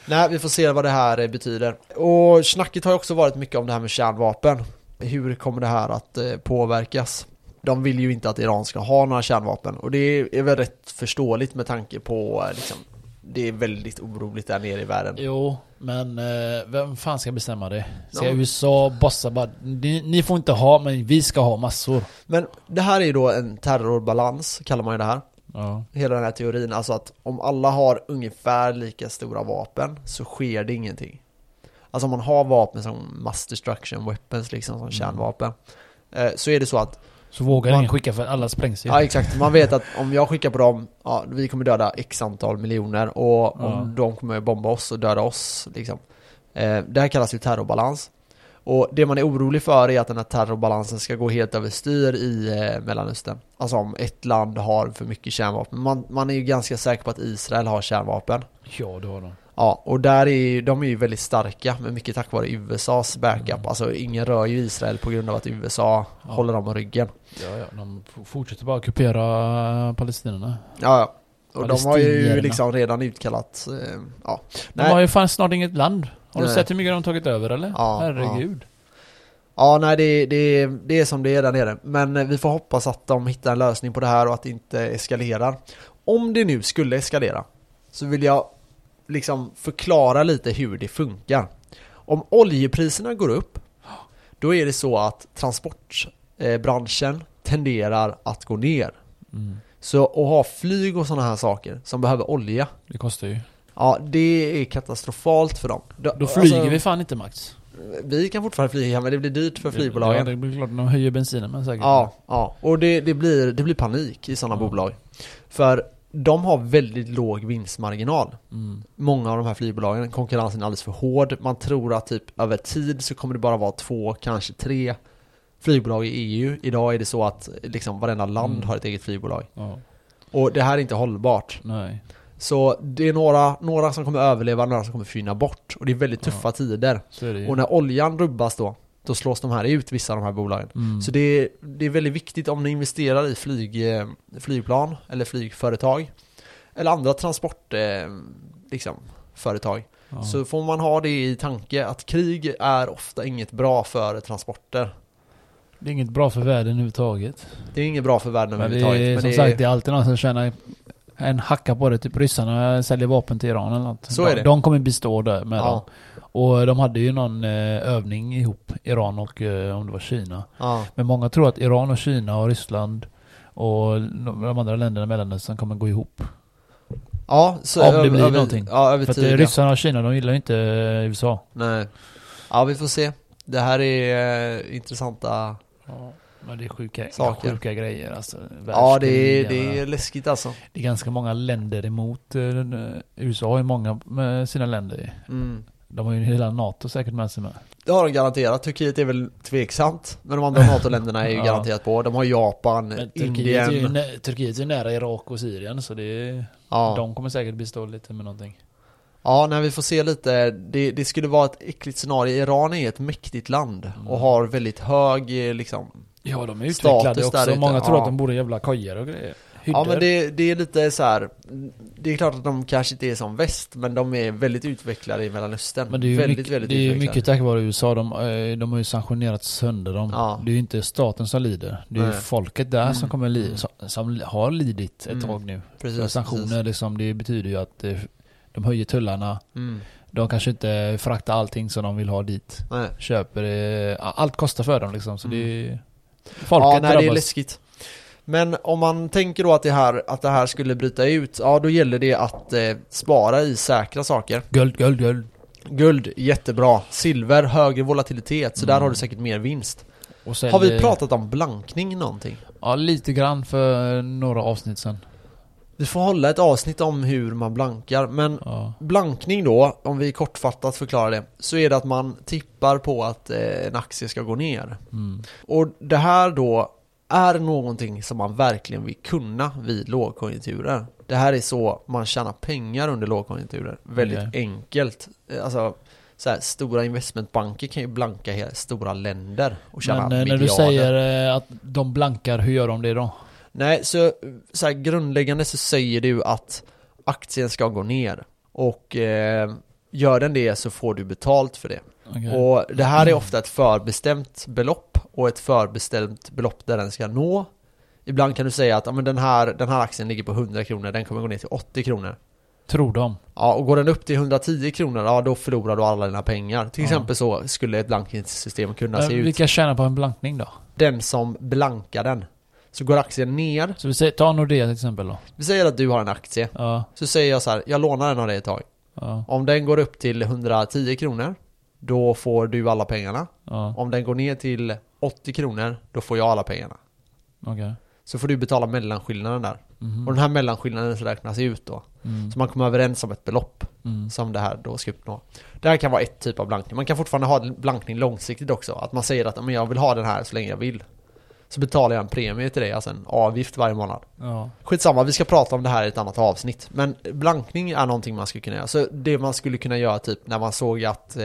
Speaker 1: Nej, vi får se vad det här eh, betyder. Och snacket har ju också varit mycket om det här med kärnvapen. Hur kommer det här att eh, påverkas? De vill ju inte att Iran ska ha några kärnvapen och det är, väl rätt förståeligt med tanke på eh, liksom, det är väldigt oroligt där nere i världen.
Speaker 2: Jo, men eh, vem fan ska bestämma det? Ska
Speaker 1: Ja.
Speaker 2: USA bossa bara, ni, ni får inte ha, men vi ska ha massor.
Speaker 1: Men det här är ju då en terrorbalans, kallar man ju det här.
Speaker 2: Ja.
Speaker 1: Hela den här teorin, alltså att om alla har ungefär lika stora vapen så sker det ingenting. Alltså om man har vapen som mass destruction weapons liksom, som
Speaker 2: Mm.
Speaker 1: kärnvapen. Eh, så är det så att
Speaker 2: Så vågar
Speaker 1: Man-
Speaker 2: ingen skicka för alla sprängs ju.
Speaker 1: Ja exakt, man vet att om jag skickar på dem, ja vi kommer döda x antal miljoner och om
Speaker 2: Ja.
Speaker 1: de kommer bomba oss och döda oss liksom. Eh, det här kallas ju terrorbalans. Och det man är orolig för är att den här terrorbalansen ska gå helt överstyr i eh, Mellanöstern. Alltså om ett land har för mycket kärnvapen. Man, man är ju ganska säker på att Israel har kärnvapen.
Speaker 2: Ja, det har de.
Speaker 1: Ja, och där är de är ju väldigt starka, men mycket tack vare USAs backup. Alltså ingen rör ju Israel på grund av att USA
Speaker 2: Ja.
Speaker 1: håller dem om ryggen.
Speaker 2: Ja, ja. De fortsätter bara ockupera palestinierna.
Speaker 1: Ja, ja. Och de har ju liksom redan utkallat, eh, ja.
Speaker 2: De har ju fan snart inget land. Har du
Speaker 1: Nej.
Speaker 2: sett hur mycket de har tagit över eller?
Speaker 1: Ja,
Speaker 2: Herregud.
Speaker 1: Ja, nej det, det, det är som det är där nere. Men eh, vi får hoppas att de hittar en lösning på det här och att det inte eskalerar. Om det nu skulle eskalera så vill jag liksom förklara lite hur det funkar. Om oljepriserna går upp då är det så att transportbranschen tenderar att gå ner.
Speaker 2: Mm.
Speaker 1: Så att ha flyg och sådana här saker som behöver olja,
Speaker 2: Det kostar ju.
Speaker 1: ja det är katastrofalt för dem.
Speaker 2: Då flyger vi fan inte Max.
Speaker 1: Vi kan fortfarande flyga men det blir dyrt för
Speaker 2: Ja,
Speaker 1: flygbolagen.
Speaker 2: det blir klart. De höjer bensinen men säkert.
Speaker 1: Ja, ja. Och det, det, blir, det blir panik i sådana
Speaker 2: Ja.
Speaker 1: bolag. För de har väldigt låg vinstmarginal.
Speaker 2: Mm.
Speaker 1: Många av de här flygbolagen, konkurrensen är alldeles för hård. Man tror att typ över tid så kommer det bara vara två, kanske tre flygbolag i EU. Idag är det så att liksom varenda land
Speaker 2: Mm.
Speaker 1: har ett eget flygbolag.
Speaker 2: Ja.
Speaker 1: Och det här är inte hållbart.
Speaker 2: Nej.
Speaker 1: Så det är några, några som kommer överleva, några som kommer försvinna bort. Och det är väldigt
Speaker 2: Ja.
Speaker 1: tuffa tider.
Speaker 2: Det ju.
Speaker 1: Och när oljan rubbas då, då slås de här ut, vissa av de här bolagen.
Speaker 2: Mm.
Speaker 1: Så det är, det är väldigt viktigt om ni investerar i flyg, eh, flygplan eller flygföretag eller andra transport eh, liksom, företag.
Speaker 2: ja.
Speaker 1: Så får man ha det i tanke att krig är ofta inget bra för transporter.
Speaker 2: Det är inget bra för världen överhuvudtaget.
Speaker 1: Det är inget bra för världen
Speaker 2: Men det
Speaker 1: överhuvudtaget.
Speaker 2: är
Speaker 1: Men
Speaker 2: som
Speaker 1: det
Speaker 2: sagt, det är alltid någon som tjänar en hacka på det. Typ ryssarna säljer vapen till Iran eller något.
Speaker 1: Så
Speaker 2: de,
Speaker 1: är det.
Speaker 2: De kommer bestå där med dem.
Speaker 1: ja,
Speaker 2: Och de hade ju någon eh, övning ihop, Iran och eh, om det var Kina.
Speaker 1: ja,
Speaker 2: Men många tror att Iran och Kina och Ryssland och de andra länderna i Mellanöstern kommer gå ihop.
Speaker 1: ja, så
Speaker 2: Om det blir
Speaker 1: över,
Speaker 2: någonting.
Speaker 1: Ja, över
Speaker 2: För att
Speaker 1: tid.
Speaker 2: eh, ryssarna och Kina, de gillar ju inte USA.
Speaker 1: Nej. Ja, vi får se. Det här är intressanta...
Speaker 2: Ja, men det är sjuka,
Speaker 1: Saker.
Speaker 2: sjuka grejer alltså.
Speaker 1: Ja, det är, det är läskigt alltså.
Speaker 2: det är ganska många länder emot. eh, eh, USA har ju många med sina länder.
Speaker 1: Mm.
Speaker 2: De har ju hela NATO säkert med sig med.
Speaker 1: Det har de garanterat. Turkiet är väl tveksamt. Men de andra NATO-länderna är ju
Speaker 2: Ja.
Speaker 1: garanterat på. De har Japan,
Speaker 2: Men Turkiet är, ju,
Speaker 1: Indien.
Speaker 2: nä- Turkiet är ju nära Irak och Syrien så det är,
Speaker 1: Ja.
Speaker 2: de kommer säkert bestå lite med någonting.
Speaker 1: ja, när vi får se lite. Det, det skulle vara ett äckligt scenario. Iran är ett mäktigt land
Speaker 2: Mm.
Speaker 1: och har väldigt hög eh, liksom.
Speaker 2: Ja, de är utvecklade
Speaker 1: där
Speaker 2: också.
Speaker 1: ute,
Speaker 2: Många tror
Speaker 1: ja.
Speaker 2: att de bor i jävla kojor och grejer.
Speaker 1: Ja
Speaker 2: Hyddor.
Speaker 1: men det, det är lite så här. Det är klart att de kanske inte är som väst men de är väldigt utvecklade i Mellanöstern.
Speaker 2: Men det är ju
Speaker 1: väldigt,
Speaker 2: mycket,
Speaker 1: väldigt
Speaker 2: det är mycket tack vare USA. De, eh, de har ju sanktionerat sönder dem.
Speaker 1: Ja.
Speaker 2: Det är ju inte staten som lider. Det är ju folket där
Speaker 1: Mm.
Speaker 2: som kommer li,
Speaker 1: Mm.
Speaker 2: som, som har lidit ett
Speaker 1: Mm.
Speaker 2: tag nu.
Speaker 1: Precis,
Speaker 2: sanktioner
Speaker 1: precis.
Speaker 2: liksom, det betyder ju att eh, de höjer tullarna.
Speaker 1: Mm.
Speaker 2: De kanske inte fraktar allting som de vill ha dit.
Speaker 1: Nej.
Speaker 2: Köper det. Allt kostar för dem liksom. Så
Speaker 1: Mm.
Speaker 2: det är... Folket
Speaker 1: ja, nej, det är läskigt. Men om man tänker då att det här, att det här skulle bryta ut, ja då gäller det att eh, spara i säkra saker.
Speaker 2: Guld, guld, guld.
Speaker 1: Guld, jättebra. Silver, högre volatilitet, så där
Speaker 2: Mm.
Speaker 1: har du säkert mer vinst. Har vi pratat om blankning någonting?
Speaker 2: Ja, lite grann för några avsnitt sen.
Speaker 1: Vi får hålla ett avsnitt om hur man blankar, men
Speaker 2: Ja.
Speaker 1: blankning då, om vi kortfattat förklarar det, så är det att man tippar på att eh, en aktie ska gå ner.
Speaker 2: Mm.
Speaker 1: Och det här då är någonting som man verkligen vill kunna vid lågkonjunkturer. Det här är så man tjänar pengar under lågkonjunkturer. Väldigt
Speaker 2: Okej.
Speaker 1: enkelt. Eh, Alltså, så här, stora investmentbanker kan ju blanka hela stora länder och tjäna
Speaker 2: Men eh, när
Speaker 1: miljarder.
Speaker 2: du säger att de blankar, hur gör de det då?
Speaker 1: Nej, så, så här, grundläggande så säger du att aktien ska gå ner. Och eh, gör den det så får du betalt för det.
Speaker 2: Okej.
Speaker 1: Och det här är ofta ett förbestämt belopp och ett förbestämt belopp där den ska nå. Ibland kan du säga att ja, men den, här, den här aktien ligger på 100 kronor, den kommer gå ner till 80 kronor.
Speaker 2: Tror de?
Speaker 1: Ja, och går den upp till 110 kronor, ja då förlorar du alla dina pengar. Till
Speaker 2: Ja.
Speaker 1: exempel så skulle ett blankningssystem kunna
Speaker 2: Men
Speaker 1: se ut.
Speaker 2: vilka tjänar på en blankning då?
Speaker 1: Den som blankar den. Så går aktien ner.
Speaker 2: Så vi säger, ta Nordea till exempel då.
Speaker 1: Vi säger att du har en aktie.
Speaker 2: Ja,
Speaker 1: Så säger jag så här, jag lånar den av dig ett tag.
Speaker 2: ja,
Speaker 1: Om den går upp till 110 kronor, då får du alla pengarna.
Speaker 2: ja,
Speaker 1: Om den går ner till 80 kronor, då får jag alla pengarna.
Speaker 2: okej.
Speaker 1: Så får du betala mellanskillnaden där.
Speaker 2: Mhm.
Speaker 1: Och den här mellanskillnaden räknas ut då.
Speaker 2: Mm.
Speaker 1: Så man kommer överens om ett belopp
Speaker 2: Mm.
Speaker 1: som det här då ska uppnå. Det här kan vara ett typ av blankning. Man kan fortfarande ha blankning långsiktigt också. Att man säger att "Men jag vill ha den här så länge jag vill. Så betalar jag en premie till dig, alltså en avgift varje månad.
Speaker 2: Ja.
Speaker 1: Skitsamma, vi ska prata om det här i ett annat avsnitt. Men blankning är någonting man skulle kunna göra. Så det man skulle kunna göra typ när man såg att eh,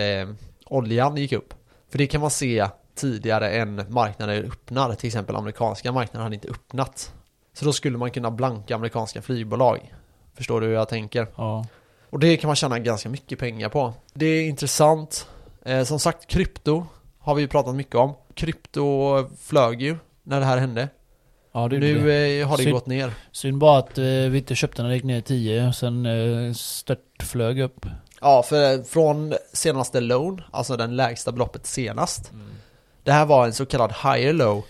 Speaker 1: oljan gick upp. För det kan man se tidigare än marknaden öppnar. Till exempel amerikanska marknaden hade inte öppnat. Så då skulle man kunna blanka amerikanska flygbolag. Förstår du hur jag tänker?
Speaker 2: Ja.
Speaker 1: Och det kan man tjäna ganska mycket pengar på. Det är intressant. Eh, som sagt, krypto har vi pratat mycket om. Krypto flög ju när det här hände.
Speaker 2: Ja, det
Speaker 1: nu
Speaker 2: det.
Speaker 1: eh, har det
Speaker 2: Synd.
Speaker 1: gått ner.
Speaker 2: Synd bara att eh, vi inte köpte när det gick ner i 10, sen eh, stört flög upp.
Speaker 1: Ja, för eh, från senaste loan, alltså den lägsta beloppet senast. Det här var en så kallad higher low.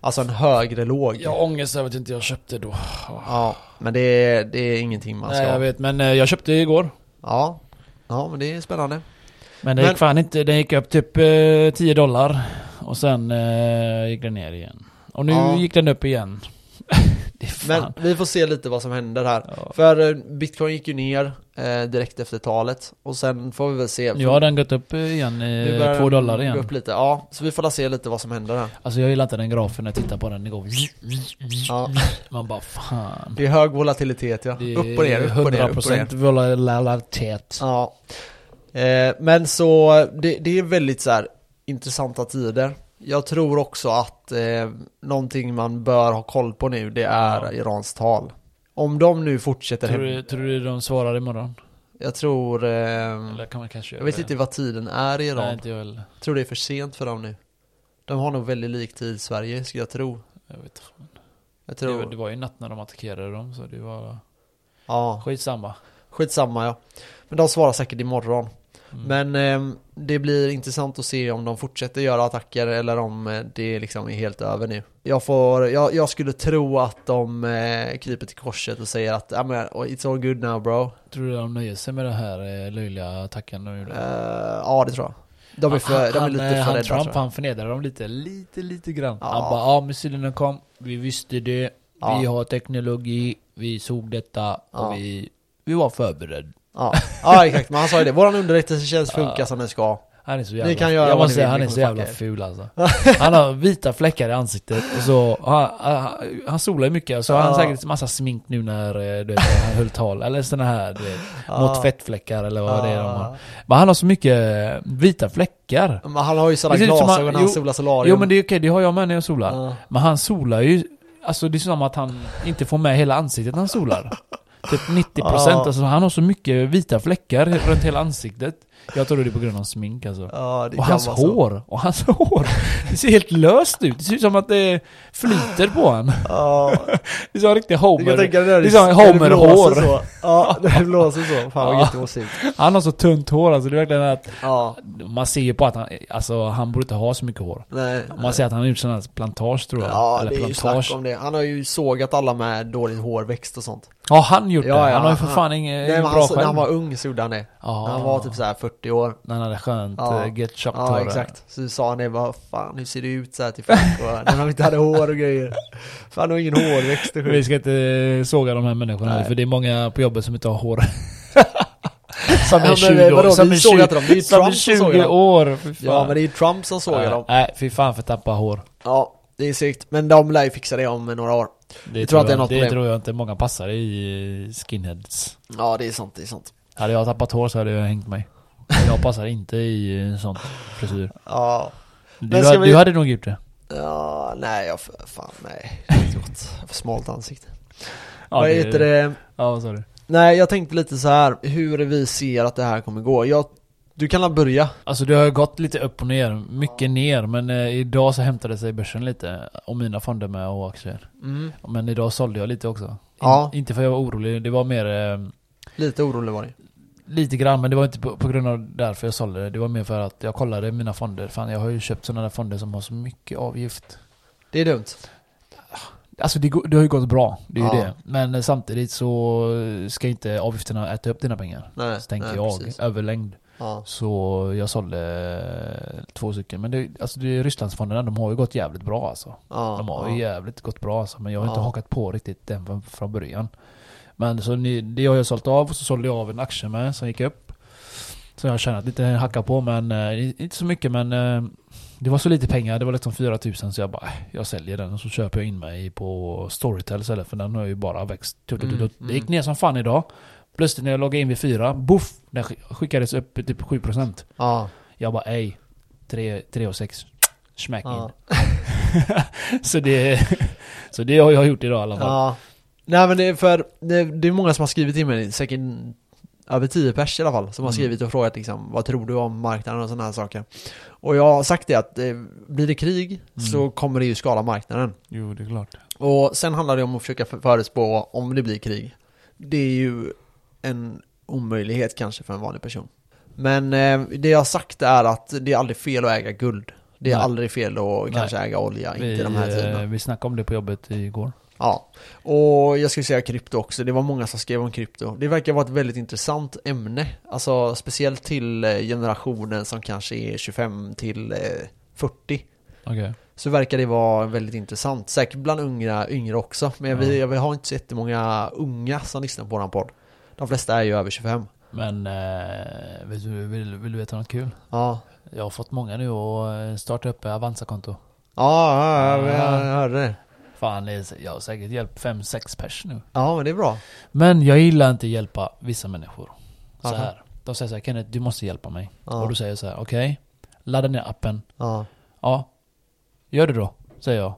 Speaker 1: Alltså en högre låg.
Speaker 2: Jag har ångest över att inte jag köpte då.
Speaker 1: Ja, men det är, det är ingenting man ska
Speaker 2: Nej, jag vet, men jag köpte igår.
Speaker 1: Ja, ja men det är spännande.
Speaker 2: Men det
Speaker 1: Men-
Speaker 2: gick fan inte, den gick upp typ eh, 10 dollar. Och sen eh, gick den ner igen. Och nu
Speaker 1: Ja.
Speaker 2: gick den upp igen.
Speaker 1: Men vi får se lite vad som händer här.
Speaker 2: ja.
Speaker 1: För eh, bitcoin gick ju ner eh, direkt efter talet. Och sen får vi väl se.
Speaker 2: Nu har den gått upp igen,
Speaker 1: Nu
Speaker 2: eh,
Speaker 1: börjar
Speaker 2: 2
Speaker 1: den
Speaker 2: dollar igen.
Speaker 1: upp lite. Ja, så vi får se lite vad som händer här.
Speaker 2: Alltså jag gillar inte den grafen när jag tittar på den, det går...
Speaker 1: Ja,
Speaker 2: Man bara fan.
Speaker 1: det är hög volatilitet ja.
Speaker 2: Det
Speaker 1: upp och ner, upp och ner.
Speaker 2: 100% volatilitet.
Speaker 1: Ja. Eh, men så, det, det är väldigt så här intressanta tider. Jag tror också att eh, någonting man bör ha koll på nu, det är
Speaker 2: Ja.
Speaker 1: Irans tal. Om de nu fortsätter
Speaker 2: Tror du, tror du de svarar imorgon?
Speaker 1: Jag tror... Eh,
Speaker 2: Eller kan man kanske
Speaker 1: jag vet inte vad tiden är i Iran.
Speaker 2: Nej, inte jag heller.
Speaker 1: Jag tror det är för sent för dem nu. De har nog väldigt lik tid Sverige, skulle jag tro.
Speaker 2: Jag vet inte.
Speaker 1: Jag
Speaker 2: Det,
Speaker 1: tror...
Speaker 2: var- det var ju natt när de attackerade dem, så det var
Speaker 1: Ja,
Speaker 2: skitsamma.
Speaker 1: skitsamma ja. Men de svarar säkert imorgon.
Speaker 2: Mm.
Speaker 1: Men ehm, det blir intressant att se om de fortsätter göra attacker eller om eh, det liksom är helt över nu. Jag, får, jag, jag skulle tro att de eh, kryper till korset och säger att men it's all good now bro.
Speaker 2: Tror du de nöjer sig med den här eh, löjliga attacken de gjorde?
Speaker 1: Eh, ja det tror jag. De är, för, de är
Speaker 2: han,
Speaker 1: lite
Speaker 2: eh,
Speaker 1: för
Speaker 2: han
Speaker 1: rädda
Speaker 2: Trump,
Speaker 1: tror jag.
Speaker 2: han förnedrade dem lite, lite, lite grann.
Speaker 1: Ja.
Speaker 2: Han bara, ja missilerna kom, vi visste det,
Speaker 1: Ja.
Speaker 2: vi har teknologi, vi såg detta
Speaker 1: Ja.
Speaker 2: och vi, vi var förberedda.
Speaker 1: Ja. ja exakt, men han sa ju det. Våran underrättelsetjänst funkar
Speaker 2: Ja.
Speaker 1: som den ska.
Speaker 2: Han är så jävla,
Speaker 1: kan göra
Speaker 2: jag måste
Speaker 1: ni
Speaker 2: säga, han
Speaker 1: ni
Speaker 2: är så jävla ful alltså. Han har vita fläckar i ansiktet och så, han, han, han solar ju mycket, så har han
Speaker 1: Ja.
Speaker 2: säkert massa smink nu när eh, du vet, han höll tal, eller såna här du vet, mot fettfläckar eller vad det är de har. Men han har så mycket eh, vita fläckar.
Speaker 1: Men han har ju sådana
Speaker 2: som
Speaker 1: glasögon när han
Speaker 2: jo,
Speaker 1: solar solarium.
Speaker 2: Jo men det är okej, det har jag med när jag solar.
Speaker 1: Ja.
Speaker 2: Men han solar ju, alltså det är som att han inte får med hela ansiktet när han solar. Typ 90%
Speaker 1: Ja.
Speaker 2: alltså han har så mycket vita fläckar runt hela ansiktet. Jag tror det på grund av smink alltså.
Speaker 1: Ja, det
Speaker 2: Och
Speaker 1: kan
Speaker 2: hans
Speaker 1: vara så.
Speaker 2: hår, och hans hår. Det ser helt löst ut. Det ser ut som att det flyter på honom.
Speaker 1: Ja,
Speaker 2: Det är som en riktig
Speaker 1: du kan
Speaker 2: Homer.
Speaker 1: tänka dig när
Speaker 2: Det är som
Speaker 1: när det
Speaker 2: Homer-hår.
Speaker 1: så. Ja, när det blåser så. Fan vad
Speaker 2: Ja.
Speaker 1: gött det måste se ut.
Speaker 2: Han har så tunt hår alltså. Det är verkligen att
Speaker 1: Ja,
Speaker 2: man ser ju på att han, alltså han borde inte ha så mycket hår.
Speaker 1: nej.
Speaker 2: Man ser att han har gjort sådana här plantage tror jag.
Speaker 1: Ja,
Speaker 2: Eller
Speaker 1: det är ju snack om det. Han har ju sågat alla med dålig hårväxt och sånt.
Speaker 2: Ja, han gjort
Speaker 1: Ja,
Speaker 2: det.
Speaker 1: ja,
Speaker 2: han har ju för
Speaker 1: han-
Speaker 2: fan ingen
Speaker 1: Nej, men
Speaker 2: bra
Speaker 1: han, när han var ung så gjorde han det. När han var typ så här 40 år.
Speaker 2: När han hade skönt
Speaker 1: Ja.
Speaker 2: ja. get chopped
Speaker 1: Ja, exakt. Så sa han det, vad fan, hur ser det ut så här till folk? När han inte hade hår och grejer. Fan, han har ingen hårväxt och
Speaker 2: Vi ska inte såga de här människorna
Speaker 1: Nej.
Speaker 2: för det är många på jobbet som inte har hår. som
Speaker 1: Ja,
Speaker 2: är
Speaker 1: men
Speaker 2: 20
Speaker 1: vadå,
Speaker 2: år. Som är
Speaker 1: sågar
Speaker 2: 20,
Speaker 1: inte dem. Det är
Speaker 2: som är
Speaker 1: Trump som sågar
Speaker 2: 20
Speaker 1: dem.
Speaker 2: år.
Speaker 1: Ja, men det är ju Trump som sågar
Speaker 2: Ja,
Speaker 1: dem.
Speaker 2: Nej, fy fan för tappa hår.
Speaker 1: Ja, det är segt. Men de lär ju fixa det om några år.
Speaker 2: Det
Speaker 1: Jag tror att det är något
Speaker 2: det
Speaker 1: problem.
Speaker 2: tror jag inte många passar i skinheads.
Speaker 1: Ja, det är sant, det är sant.
Speaker 2: Hade jag tappat hår så hade jag hängt mig. Jag passar inte i sån frisyr.
Speaker 1: Ja,
Speaker 2: Du, hade-
Speaker 1: vi-
Speaker 2: du hade nog gjort det.
Speaker 1: ja nej, jag, fan nej. Jag för smalt ansikte.
Speaker 2: Ja,
Speaker 1: Vad heter det?
Speaker 2: Ja, vad sa du?
Speaker 1: Nej, jag tänkte lite så här hur vi ser att det här kommer gå. Jag, du kan la börja.
Speaker 2: Alltså det har gått lite upp och ner, mycket ner men eh, idag så hämtade sig börsen lite och mina fonder med och aktier.
Speaker 1: Mm.
Speaker 2: Men idag sålde jag lite också. In,
Speaker 1: Ja.
Speaker 2: Inte för att jag var orolig, det var mer eh,
Speaker 1: Lite orolig var det.
Speaker 2: Lite grann men det var inte på, på grund av därför jag sålde det. Det var mer för att jag kollade mina fonder. Fan jag har ju köpt sådana där fonder som har så mycket avgift.
Speaker 1: Det är dumt.
Speaker 2: Alltså det, det har ju gått bra, det är ju
Speaker 1: Ja.
Speaker 2: det. Men eh, samtidigt så ska inte avgifterna äta upp dina pengar.
Speaker 1: Nej,
Speaker 2: Så tänker
Speaker 1: nej,
Speaker 2: jag,
Speaker 1: precis.
Speaker 2: överlängd.
Speaker 1: Ja.
Speaker 2: Så jag sålde eh, två stycken. Men det, alltså det, Rysslandsfonderna, de har ju gått jävligt bra alltså.
Speaker 1: Ja,
Speaker 2: De har ju jävligt gått bra alltså. Men jag har inte hakat på riktigt den från, från början. Men så ni, det har jag sålt av och så sålde jag av en aktie med som gick upp. Så jag har tjänat lite hacka på men eh, inte så mycket men eh, det var så lite pengar, det var liksom 4000 så jag bara äh, jag säljer den och så köper jag in mig på Storytel istället för den har ju bara växt.
Speaker 1: Mm,
Speaker 2: det gick
Speaker 1: mm.
Speaker 2: ner som fan idag. Plötsligt när jag loggade in vid fyra, boff! Den skick- skickades upp typ 7%.
Speaker 1: Ja.
Speaker 2: Jag bara ej, 3, 3 och 6. Smack
Speaker 1: Ja.
Speaker 2: in. så, det, så det har jag gjort idag i alla fall.
Speaker 1: Ja. Nej men det är för, det, det är många som har skrivit till mig, säkert över 10 pers i alla fall, som har
Speaker 2: Mm.
Speaker 1: skrivit och frågat liksom, vad tror du om marknaden och sådana här saker. Och jag har sagt det att eh, blir det krig
Speaker 2: Mm.
Speaker 1: så kommer det ju skala marknaden.
Speaker 2: Jo, det är klart.
Speaker 1: Och sen handlar det om att försöka för- förutspå om det blir krig. Det är ju en omöjlighet kanske för en vanlig person. Men eh, det jag har sagt är att det är aldrig fel att äga guld. Det är
Speaker 2: Nej.
Speaker 1: aldrig fel att
Speaker 2: Nej.
Speaker 1: kanske äga olja,
Speaker 2: Vi,
Speaker 1: inte de här tiderna.
Speaker 2: eh, vi snackade om det på jobbet igår.
Speaker 1: Ja, och jag skulle säga krypto också. Det var många som skrev om krypto. Det verkar vara ett väldigt intressant ämne. Alltså speciellt till eh, generationen som kanske är 25 till eh, 40.
Speaker 2: Okej.
Speaker 1: Så verkar det vara väldigt intressant. Säkert bland unga, yngre också. Men
Speaker 2: Ja.
Speaker 1: vi, jag har inte så jättemånga unga som lyssnar på våran podd. De flesta är ju över 25.
Speaker 2: Men eh, vill, du, vill, vill du veta något kul?
Speaker 1: Ja.
Speaker 2: Jag har fått många nu att starta upp Avanza-konto.
Speaker 1: Ja, ja, Ja. jag hörde det.
Speaker 2: Fan, jag har säkert hjälpt 5-6 pers nu.
Speaker 1: Ja, men det är bra.
Speaker 2: Men jag gillar inte att hjälpa vissa människor. Så
Speaker 1: Varför?
Speaker 2: här. De säger så här, Kenneth, du måste hjälpa mig.
Speaker 1: Ja.
Speaker 2: Och då säger så här, okej. ladda ner appen.
Speaker 1: Ja.
Speaker 2: Ja. Gör det då, säger jag.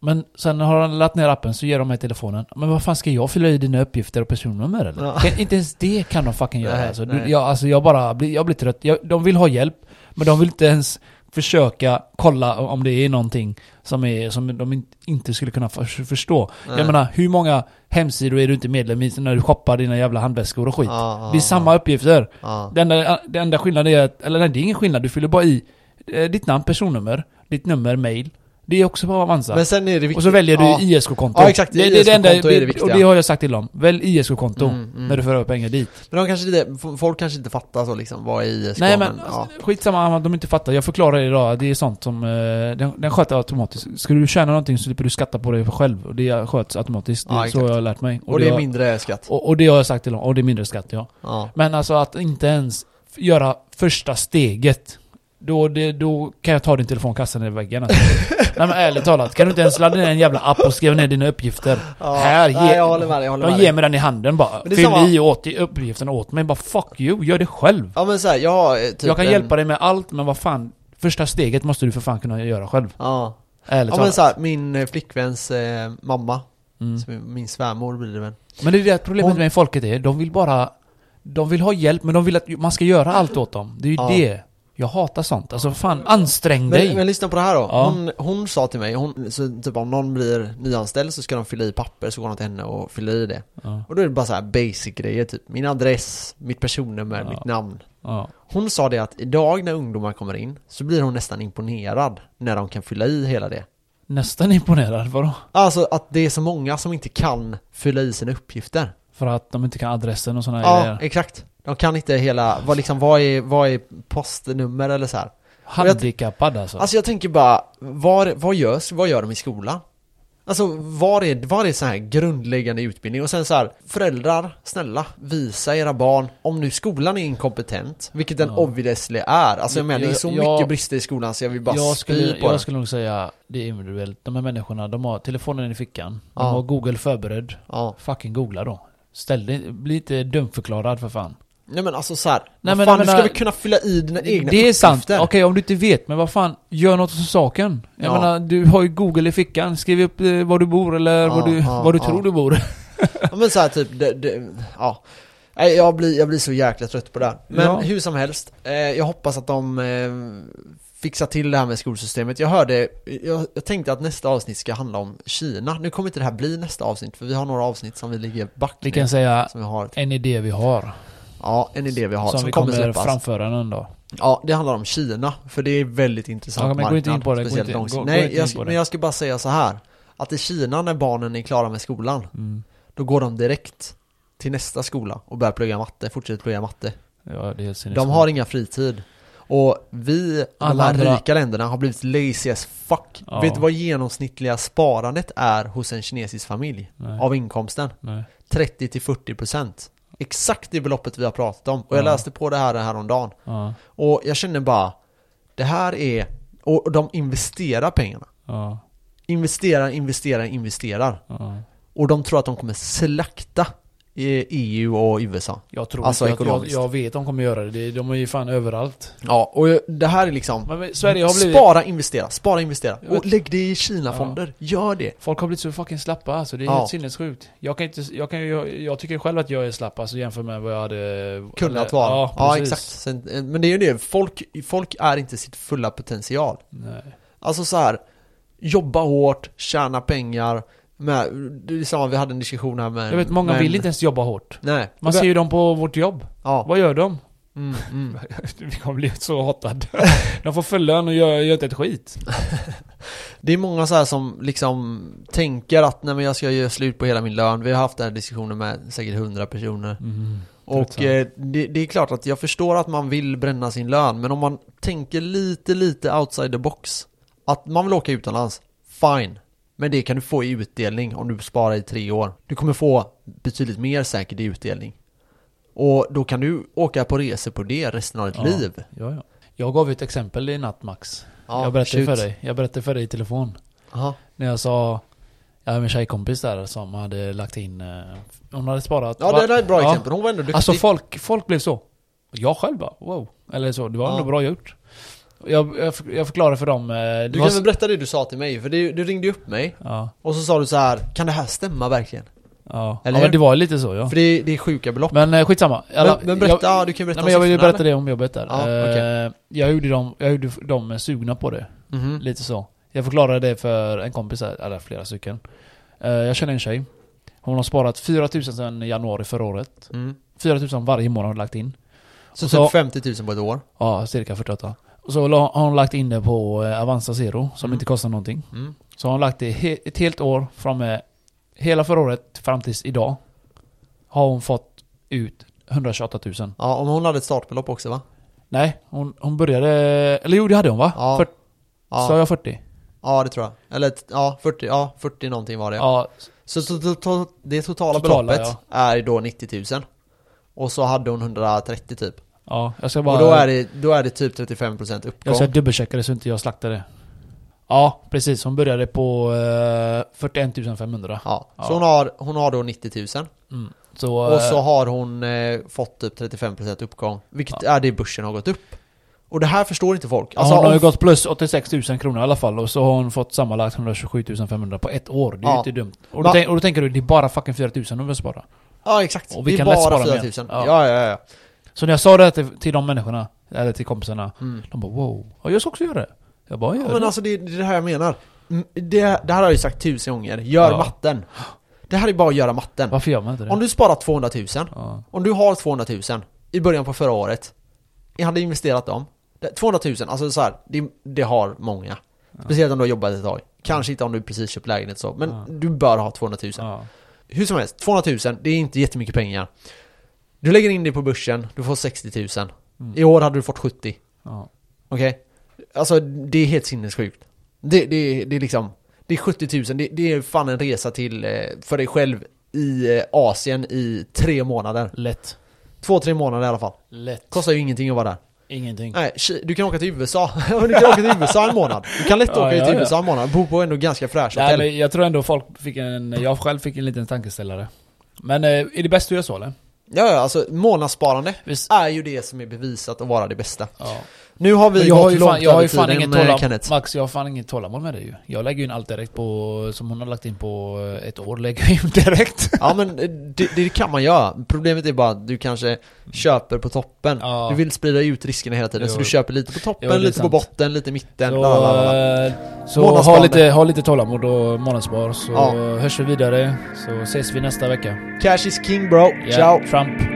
Speaker 2: Men sen har han laddat ner appen så ger de mig telefonen. Men vad fan ska jag fylla i dina uppgifter och personnummer eller?
Speaker 1: Ja.
Speaker 2: Kan, inte ens det kan de fucking göra
Speaker 1: Nej,
Speaker 2: alltså. Du,
Speaker 1: nej.
Speaker 2: jag, alltså jag bara blir, jag blir trött. Jag, de vill ha hjälp. Men de vill inte ens försöka kolla om det är någonting som, är, som de in- inte skulle kunna för, förstå.
Speaker 1: Nej.
Speaker 2: Jag menar, hur många hemsidor är du inte medlem i när du shoppar dina jävla handväskor och skit?
Speaker 1: Ja,
Speaker 2: det är samma uppgifter.
Speaker 1: Ja.
Speaker 2: Det enda, det enda skillnaden är att, eller nej det är ingen skillnad, du fyller bara i eh, ditt namn, personnummer, ditt nummer, mail. Det är också bara Avanza.
Speaker 1: Men sen är det viktigt.
Speaker 2: och så väljer du
Speaker 1: ja.
Speaker 2: ISK-konto.
Speaker 1: Ja, exakt.
Speaker 2: Det, det, det enda,
Speaker 1: är det viktiga.
Speaker 2: och det har jag sagt till dem. Välj ISK-konto
Speaker 1: Mm, mm.
Speaker 2: när du för över pengar dit.
Speaker 1: Men de kanske inte, folk kanske inte fattar så liksom, vad är ISK?
Speaker 2: Nej men,
Speaker 1: ja.
Speaker 2: alltså, skitsamma de inte fattar. Jag förklarar idag, det är sånt som, eh, den, den sköter automatiskt. Ska du tjäna någonting så slipper du skatta på det själv. Och det sköts automatiskt. Det
Speaker 1: Ja,
Speaker 2: är så
Speaker 1: exakt.
Speaker 2: jag har lärt mig.
Speaker 1: Och det är mindre skatt.
Speaker 2: och, och det har jag sagt till dem. Och det är mindre skatt ja.
Speaker 1: Ja.
Speaker 2: Men alltså att inte ens göra första steget. Då, det, då kan jag ta din telefon och kasta den i väggen alltså. Nej men ärligt talat, kan du inte ens ladda ner en jävla app och skriva ner dina uppgifter?
Speaker 1: ja.
Speaker 2: Här, ge,
Speaker 1: Nej, jag håller med dig, jag håller med
Speaker 2: de ger mig den i handen bara. Fyll
Speaker 1: samma-
Speaker 2: i åt, uppgifterna åt mig. Bara fuck you, gör det själv.
Speaker 1: Ja men såhär, jag har eh, typ
Speaker 2: jag kan
Speaker 1: en,
Speaker 2: hjälpa dig med allt, men vad fan. Första steget måste du för fan kunna göra själv.
Speaker 1: Ja.
Speaker 2: Ärligt
Speaker 1: Ja men
Speaker 2: talat.
Speaker 1: såhär, min eh, flickväns eh, mamma,
Speaker 2: Mm.
Speaker 1: som är min svärmor blir det väl.
Speaker 2: Men det är det problemet
Speaker 1: Hon-
Speaker 2: med folket är, de vill bara... De vill ha hjälp, men de vill att man ska göra allt åt dem. Det är ju
Speaker 1: Ja.
Speaker 2: det. Jag hatar sånt. Alltså fan, ansträng dig.
Speaker 1: Men, men lyssna på det här då.
Speaker 2: Ja.
Speaker 1: Hon, hon sa till mig, hon, så typ om någon blir nyanställd så ska de fylla i papper, så går de till henne och fyller i det.
Speaker 2: Ja,
Speaker 1: Och då är det bara så här basic grejer, typ min adress, mitt personnummer,
Speaker 2: Ja.
Speaker 1: mitt namn. Hon sa det att idag när ungdomar kommer in så blir hon nästan imponerad när de kan fylla i hela det.
Speaker 2: Nästan imponerad, vadå?
Speaker 1: Alltså att det är så många som inte kan fylla i sina uppgifter.
Speaker 2: För att de inte kan adressen och sådana
Speaker 1: Ja,
Speaker 2: grejer.
Speaker 1: exakt. De kan inte hela, vad liksom, vad är, vad är postnummer eller så här.
Speaker 2: Handikappad alltså.
Speaker 1: Alltså jag tänker bara, vad, vad görs, vad gör de i skolan? Alltså var är, var är så här grundläggande utbildning? Och sen så här, föräldrar, snälla, visa era barn, om nu skolan är inkompetent, vilket den
Speaker 2: Ja.
Speaker 1: obviously är. Alltså jag menar, det är så
Speaker 2: Jag-
Speaker 1: mycket brister i skolan så jag vill bara
Speaker 2: jag skulle,
Speaker 1: på det.
Speaker 2: jag skulle nog säga, det är individuellt. De här människorna, de har telefonen i fickan. De
Speaker 1: Ja.
Speaker 2: har google förberedd.
Speaker 1: Ja.
Speaker 2: Fucking googla då. Ställ dig, bli inte dumförklarad för fan.
Speaker 1: Nej men alltså så här,
Speaker 2: Nej, men
Speaker 1: fan,
Speaker 2: jag
Speaker 1: du ska väl kunna fylla i dina egna
Speaker 2: det är sant. Okej, om du inte vet, men vad fan, gör något åt saken. Jag
Speaker 1: Ja.
Speaker 2: menar, du har ju google i fickan. Skriv upp eh, var du bor eller
Speaker 1: Ja,
Speaker 2: var du,
Speaker 1: ja,
Speaker 2: var du tror du bor.
Speaker 1: Ja men så här, typ, det, det, ja jag blir, jag blir så jäkla trött på det här. Men hur som helst, eh, jag hoppas att de eh, fixar till det här med skolsystemet. Jag hörde, jag, jag tänkte att nästa avsnitt ska handla om Kina. Nu kommer inte det här bli nästa avsnitt, för vi har några avsnitt som vi ligger back
Speaker 2: Vi
Speaker 1: med,
Speaker 2: kan säga
Speaker 1: Som vi har,
Speaker 2: en idé vi har.
Speaker 1: ja, en idé vi har,
Speaker 2: som,
Speaker 1: som,
Speaker 2: vi
Speaker 1: kommer
Speaker 2: kommer framföra någon dag.
Speaker 1: Ja, det handlar om Kina, för det är väldigt intressant
Speaker 2: Ja, men gå inte in på det, gå
Speaker 1: speciellt
Speaker 2: inte-
Speaker 1: långsiktigt.
Speaker 2: gå- gå
Speaker 1: Nej,
Speaker 2: inte
Speaker 1: jag,
Speaker 2: in på
Speaker 1: men jag ska bara säga så här Att i Kina när barnen är klara med skolan
Speaker 2: Mm.
Speaker 1: Då går de direkt till nästa skola och börjar plugga matte, fortsätter plugga matte
Speaker 2: Ja, det är.
Speaker 1: De har inga fritid. Och vi,
Speaker 2: Alla andra-
Speaker 1: rika länderna, har blivit lazy as fuck.
Speaker 2: Ja.
Speaker 1: Vet du vad genomsnittliga sparandet är hos en kinesisk familj?
Speaker 2: Nej.
Speaker 1: Av inkomsten?
Speaker 2: Nej.
Speaker 1: 30-40% Exakt det beloppet vi har pratat om. Och jag
Speaker 2: Ja.
Speaker 1: läste på det här häromdagen.
Speaker 2: Ja.
Speaker 1: Och jag känner bara, det här är... Och de investerar pengarna.
Speaker 2: Ja.
Speaker 1: Investerar, investerar, investerar. Och de tror att de kommer slakta EU och USA.
Speaker 2: Jag tror
Speaker 1: Alltså
Speaker 2: jag,
Speaker 1: ekonomiskt.
Speaker 2: jag vet de kommer göra det. De är ju fan överallt.
Speaker 1: Ja, och det här är liksom...
Speaker 2: Men men Sverige har blivit...
Speaker 1: Spara, investera, spara, investera.
Speaker 2: Jag
Speaker 1: Och lägg det i Kina-fonder. Gör det.
Speaker 2: Folk har blivit så fucking slappa alltså, det är
Speaker 1: Ja.
Speaker 2: helt sinnessjukt. Jag kan inte, jag kan jag, jag tycker själv att jag är slapp alltså jämfört med vad jag hade...
Speaker 1: Kunnat vara.
Speaker 2: Ja,
Speaker 1: Ja, exakt. Men det är ju det, folk, folk är inte sitt fulla potential.
Speaker 2: Nej.
Speaker 1: Alltså så här, jobba hårt, tjäna pengar. Det är samma, vi hade en diskussion här med...
Speaker 2: Jag vet, många
Speaker 1: med-
Speaker 2: vill inte ens jobba hårt.
Speaker 1: Nej.
Speaker 2: Man ser ju dem på vårt jobb.
Speaker 1: Ja.
Speaker 2: Vad gör de?
Speaker 1: Mm, mm.
Speaker 2: Vi kommer bli så hotade. De får full lön och gör, gör inte ett skit.
Speaker 1: Det är många så här som liksom tänker att nej men jag ska göra slut på hela min lön. Vi har haft den här diskussionen med säkert 100 personer. Och
Speaker 2: Tröttsamt.
Speaker 1: eh, det, det är klart att jag förstår att man vill bränna sin lön, men om man tänker lite, lite outside the box. Att man vill åka utomlands, fine. Men det kan du få i utdelning om du sparar i tre år. Du kommer få betydligt mer säkert i utdelning. Och då kan du åka på resor på det resten av ditt
Speaker 2: Ja.
Speaker 1: liv.
Speaker 2: Ja, ja. Jag gav ett exempel i natt Max.
Speaker 1: Ja,
Speaker 2: jag berättade
Speaker 1: shoot.
Speaker 2: för dig. Jag berättade för dig i telefon.
Speaker 1: Aha.
Speaker 2: När jag sa... Jag hade en tjejkompis där som hade lagt in... eh, Hon hade sparat...
Speaker 1: Ja, det där är ett bra
Speaker 2: Ja.
Speaker 1: exempel. Hon var ändå duktig.
Speaker 2: Alltså folk, folk blev så. Jag själv bara, wow. Eller så, det var
Speaker 1: Ja.
Speaker 2: ändå bra gjort. Jag, jag, jag förklarade för dem... eh, det
Speaker 1: du
Speaker 2: var
Speaker 1: kan väl berätta det du sa till mig? För det, du ringde ju upp mig.
Speaker 2: Ja,
Speaker 1: Och så sa du så här, kan det här stämma verkligen?
Speaker 2: ja.
Speaker 1: Eller
Speaker 2: ja
Speaker 1: hur?
Speaker 2: men det var lite så ja.
Speaker 1: För det, det är sjuka belopp.
Speaker 2: Men eh, skitsamma. Alla-
Speaker 1: men, men berätta,
Speaker 2: jag,
Speaker 1: ja, du kan berätta
Speaker 2: nej, men jag vill ju
Speaker 1: siffrorna,
Speaker 2: berätta det om jobbet där.
Speaker 1: Ja,
Speaker 2: Eh, jag, gjorde dem, jag gjorde dem sugna på det.
Speaker 1: Mhm.
Speaker 2: Lite så. Jag förklarade det för en kompis här, eller flera stycken. Eh, jag känner en tjej. Hon har sparat 4000 sedan januari förra året.
Speaker 1: Mm.
Speaker 2: 4000 varje månad har hon lagt in.
Speaker 1: Så,
Speaker 2: Och så-
Speaker 1: typ 50 000 på ett år.
Speaker 2: Ja, cirka 48. Och så har hon lagt in det på eh, Avanza Zero, som
Speaker 1: Mm.
Speaker 2: inte kostar någonting.
Speaker 1: Mm.
Speaker 2: Så har hon lagt det he- ett helt år från hela förra året fram tills idag. Har hon fått ut 128 000.
Speaker 1: Ja, om hon hade ett startbelopp också va?
Speaker 2: Nej, hon, hon började... Eller jo, det hade hon va?
Speaker 1: Ja.
Speaker 2: För,
Speaker 1: Ja,
Speaker 2: Sa jag 40?
Speaker 1: ja det tror jag. Eller ja, 40, ja, 40 någonting var det.
Speaker 2: Ja.
Speaker 1: Så to, to, det totala,
Speaker 2: Totala,
Speaker 1: beloppet är då 90 000. Och så hade hon 130 typ.
Speaker 2: Ja, jag ska bara...
Speaker 1: Och då är det, då är det typ 35% uppgång.
Speaker 2: Jag ska dubbelchecka det så inte jag slaktar det. Ja, precis. Hon började på eh, 41 500.
Speaker 1: Ja, så
Speaker 2: Ja.
Speaker 1: Hon, har, hon har då 90 000.
Speaker 2: Mm. Så,
Speaker 1: Och så
Speaker 2: eh,
Speaker 1: har hon eh, fått typ 35% uppgång. Vilket är det börsen har gått upp. Och det här förstår inte folk. Alltså,
Speaker 2: hon har ju gått plus 86 000 kronor i alla fall och så har hon fått sammanlagt 127 500 på ett år. Det är ju
Speaker 1: Ja.
Speaker 2: inte dumt. Och då, tänk, och då tänker du, det är bara fucking 4 000 hon vill spara.
Speaker 1: Ja exakt,
Speaker 2: Och vi
Speaker 1: det är
Speaker 2: kan lätt
Speaker 1: bara
Speaker 2: spara
Speaker 1: 4
Speaker 2: mer.
Speaker 1: 000
Speaker 2: Ja.
Speaker 1: Ja, ja, ja,
Speaker 2: Så när jag sa det till, till de människorna, eller till kompisarna,
Speaker 1: mm.
Speaker 2: de bara wow, ja, jag ska också göra det. Jag bara, gör
Speaker 1: ja Men
Speaker 2: det.
Speaker 1: alltså det, det är det här jag menar Mm, det, det här har jag ju sagt tusen gånger, gör
Speaker 2: Ja.
Speaker 1: matten Det här är bara att göra matten
Speaker 2: Varför gör man inte det?
Speaker 1: Om du sparar 200 000
Speaker 2: ja.
Speaker 1: Om du har 200 000 i början på förra året Jag hade investerat dem Det- 200 000, alltså så här, det, det har många Speciellt om du har jobbat ett tag Kanske inte om du precis köpt lägenhet så, men du bör ha 200 000
Speaker 2: Ja.
Speaker 1: Hur som helst, 200 000, det är inte jättemycket pengar Du lägger in det på börsen, du får 60 000
Speaker 2: Mm.
Speaker 1: I år hade du fått 70
Speaker 2: Ja.
Speaker 1: Okej? Alltså det är helt sinnessjukt det, det, det är liksom Det är 70 000, det, det är fan en resa till eh, för dig själv i eh, Asien i tre månader
Speaker 2: Lätt.
Speaker 1: Två, tre månader i alla fall
Speaker 2: Lätt.
Speaker 1: Kostar ju ingenting att vara där
Speaker 2: Ingenting.
Speaker 1: Nej, du kan åka till USA Du kan åka till USA en månad Du kan lätt
Speaker 2: Ja,
Speaker 1: åka
Speaker 2: ja,
Speaker 1: till
Speaker 2: ja.
Speaker 1: USA en månad, bo på ändå ganska fräscht
Speaker 2: Nej,
Speaker 1: hotell
Speaker 2: men jag tror ändå folk fick en... Jag själv fick en liten tankeställare. Men eh, är det bäst att göra så eller?
Speaker 1: Ja, ja, alltså månadssparande
Speaker 2: Visst?
Speaker 1: är ju det som är bevisat att vara det bästa
Speaker 2: Ja.
Speaker 1: Nu har vi
Speaker 2: Men jag har
Speaker 1: gått
Speaker 2: ju
Speaker 1: långt
Speaker 2: fan, jag har ju fan inget
Speaker 1: eh,
Speaker 2: tålamod.
Speaker 1: Kenneth
Speaker 2: Max, jag har fan inget tålamod med det ju. Jag lägger ju in allt direkt på... Som hon har lagt in på eh, ett år, lägger jag in direkt.
Speaker 1: Ja men eh, det, det kan man göra, problemet är bara att du kanske köper på toppen
Speaker 2: Ja.
Speaker 1: Du vill sprida ut riskerna hela tiden,
Speaker 2: Jo.
Speaker 1: så du köper lite på toppen,
Speaker 2: Jo,
Speaker 1: lite på
Speaker 2: sant.
Speaker 1: botten, lite i mitten,
Speaker 2: Så,
Speaker 1: lalalala.
Speaker 2: eh, så ha, lite, ha lite tålamod och månadsspar så
Speaker 1: Ja.
Speaker 2: hörs vi vidare. Så ses vi nästa vecka.
Speaker 1: Cash is king bro,
Speaker 2: Ja,
Speaker 1: ciao!
Speaker 2: Trump.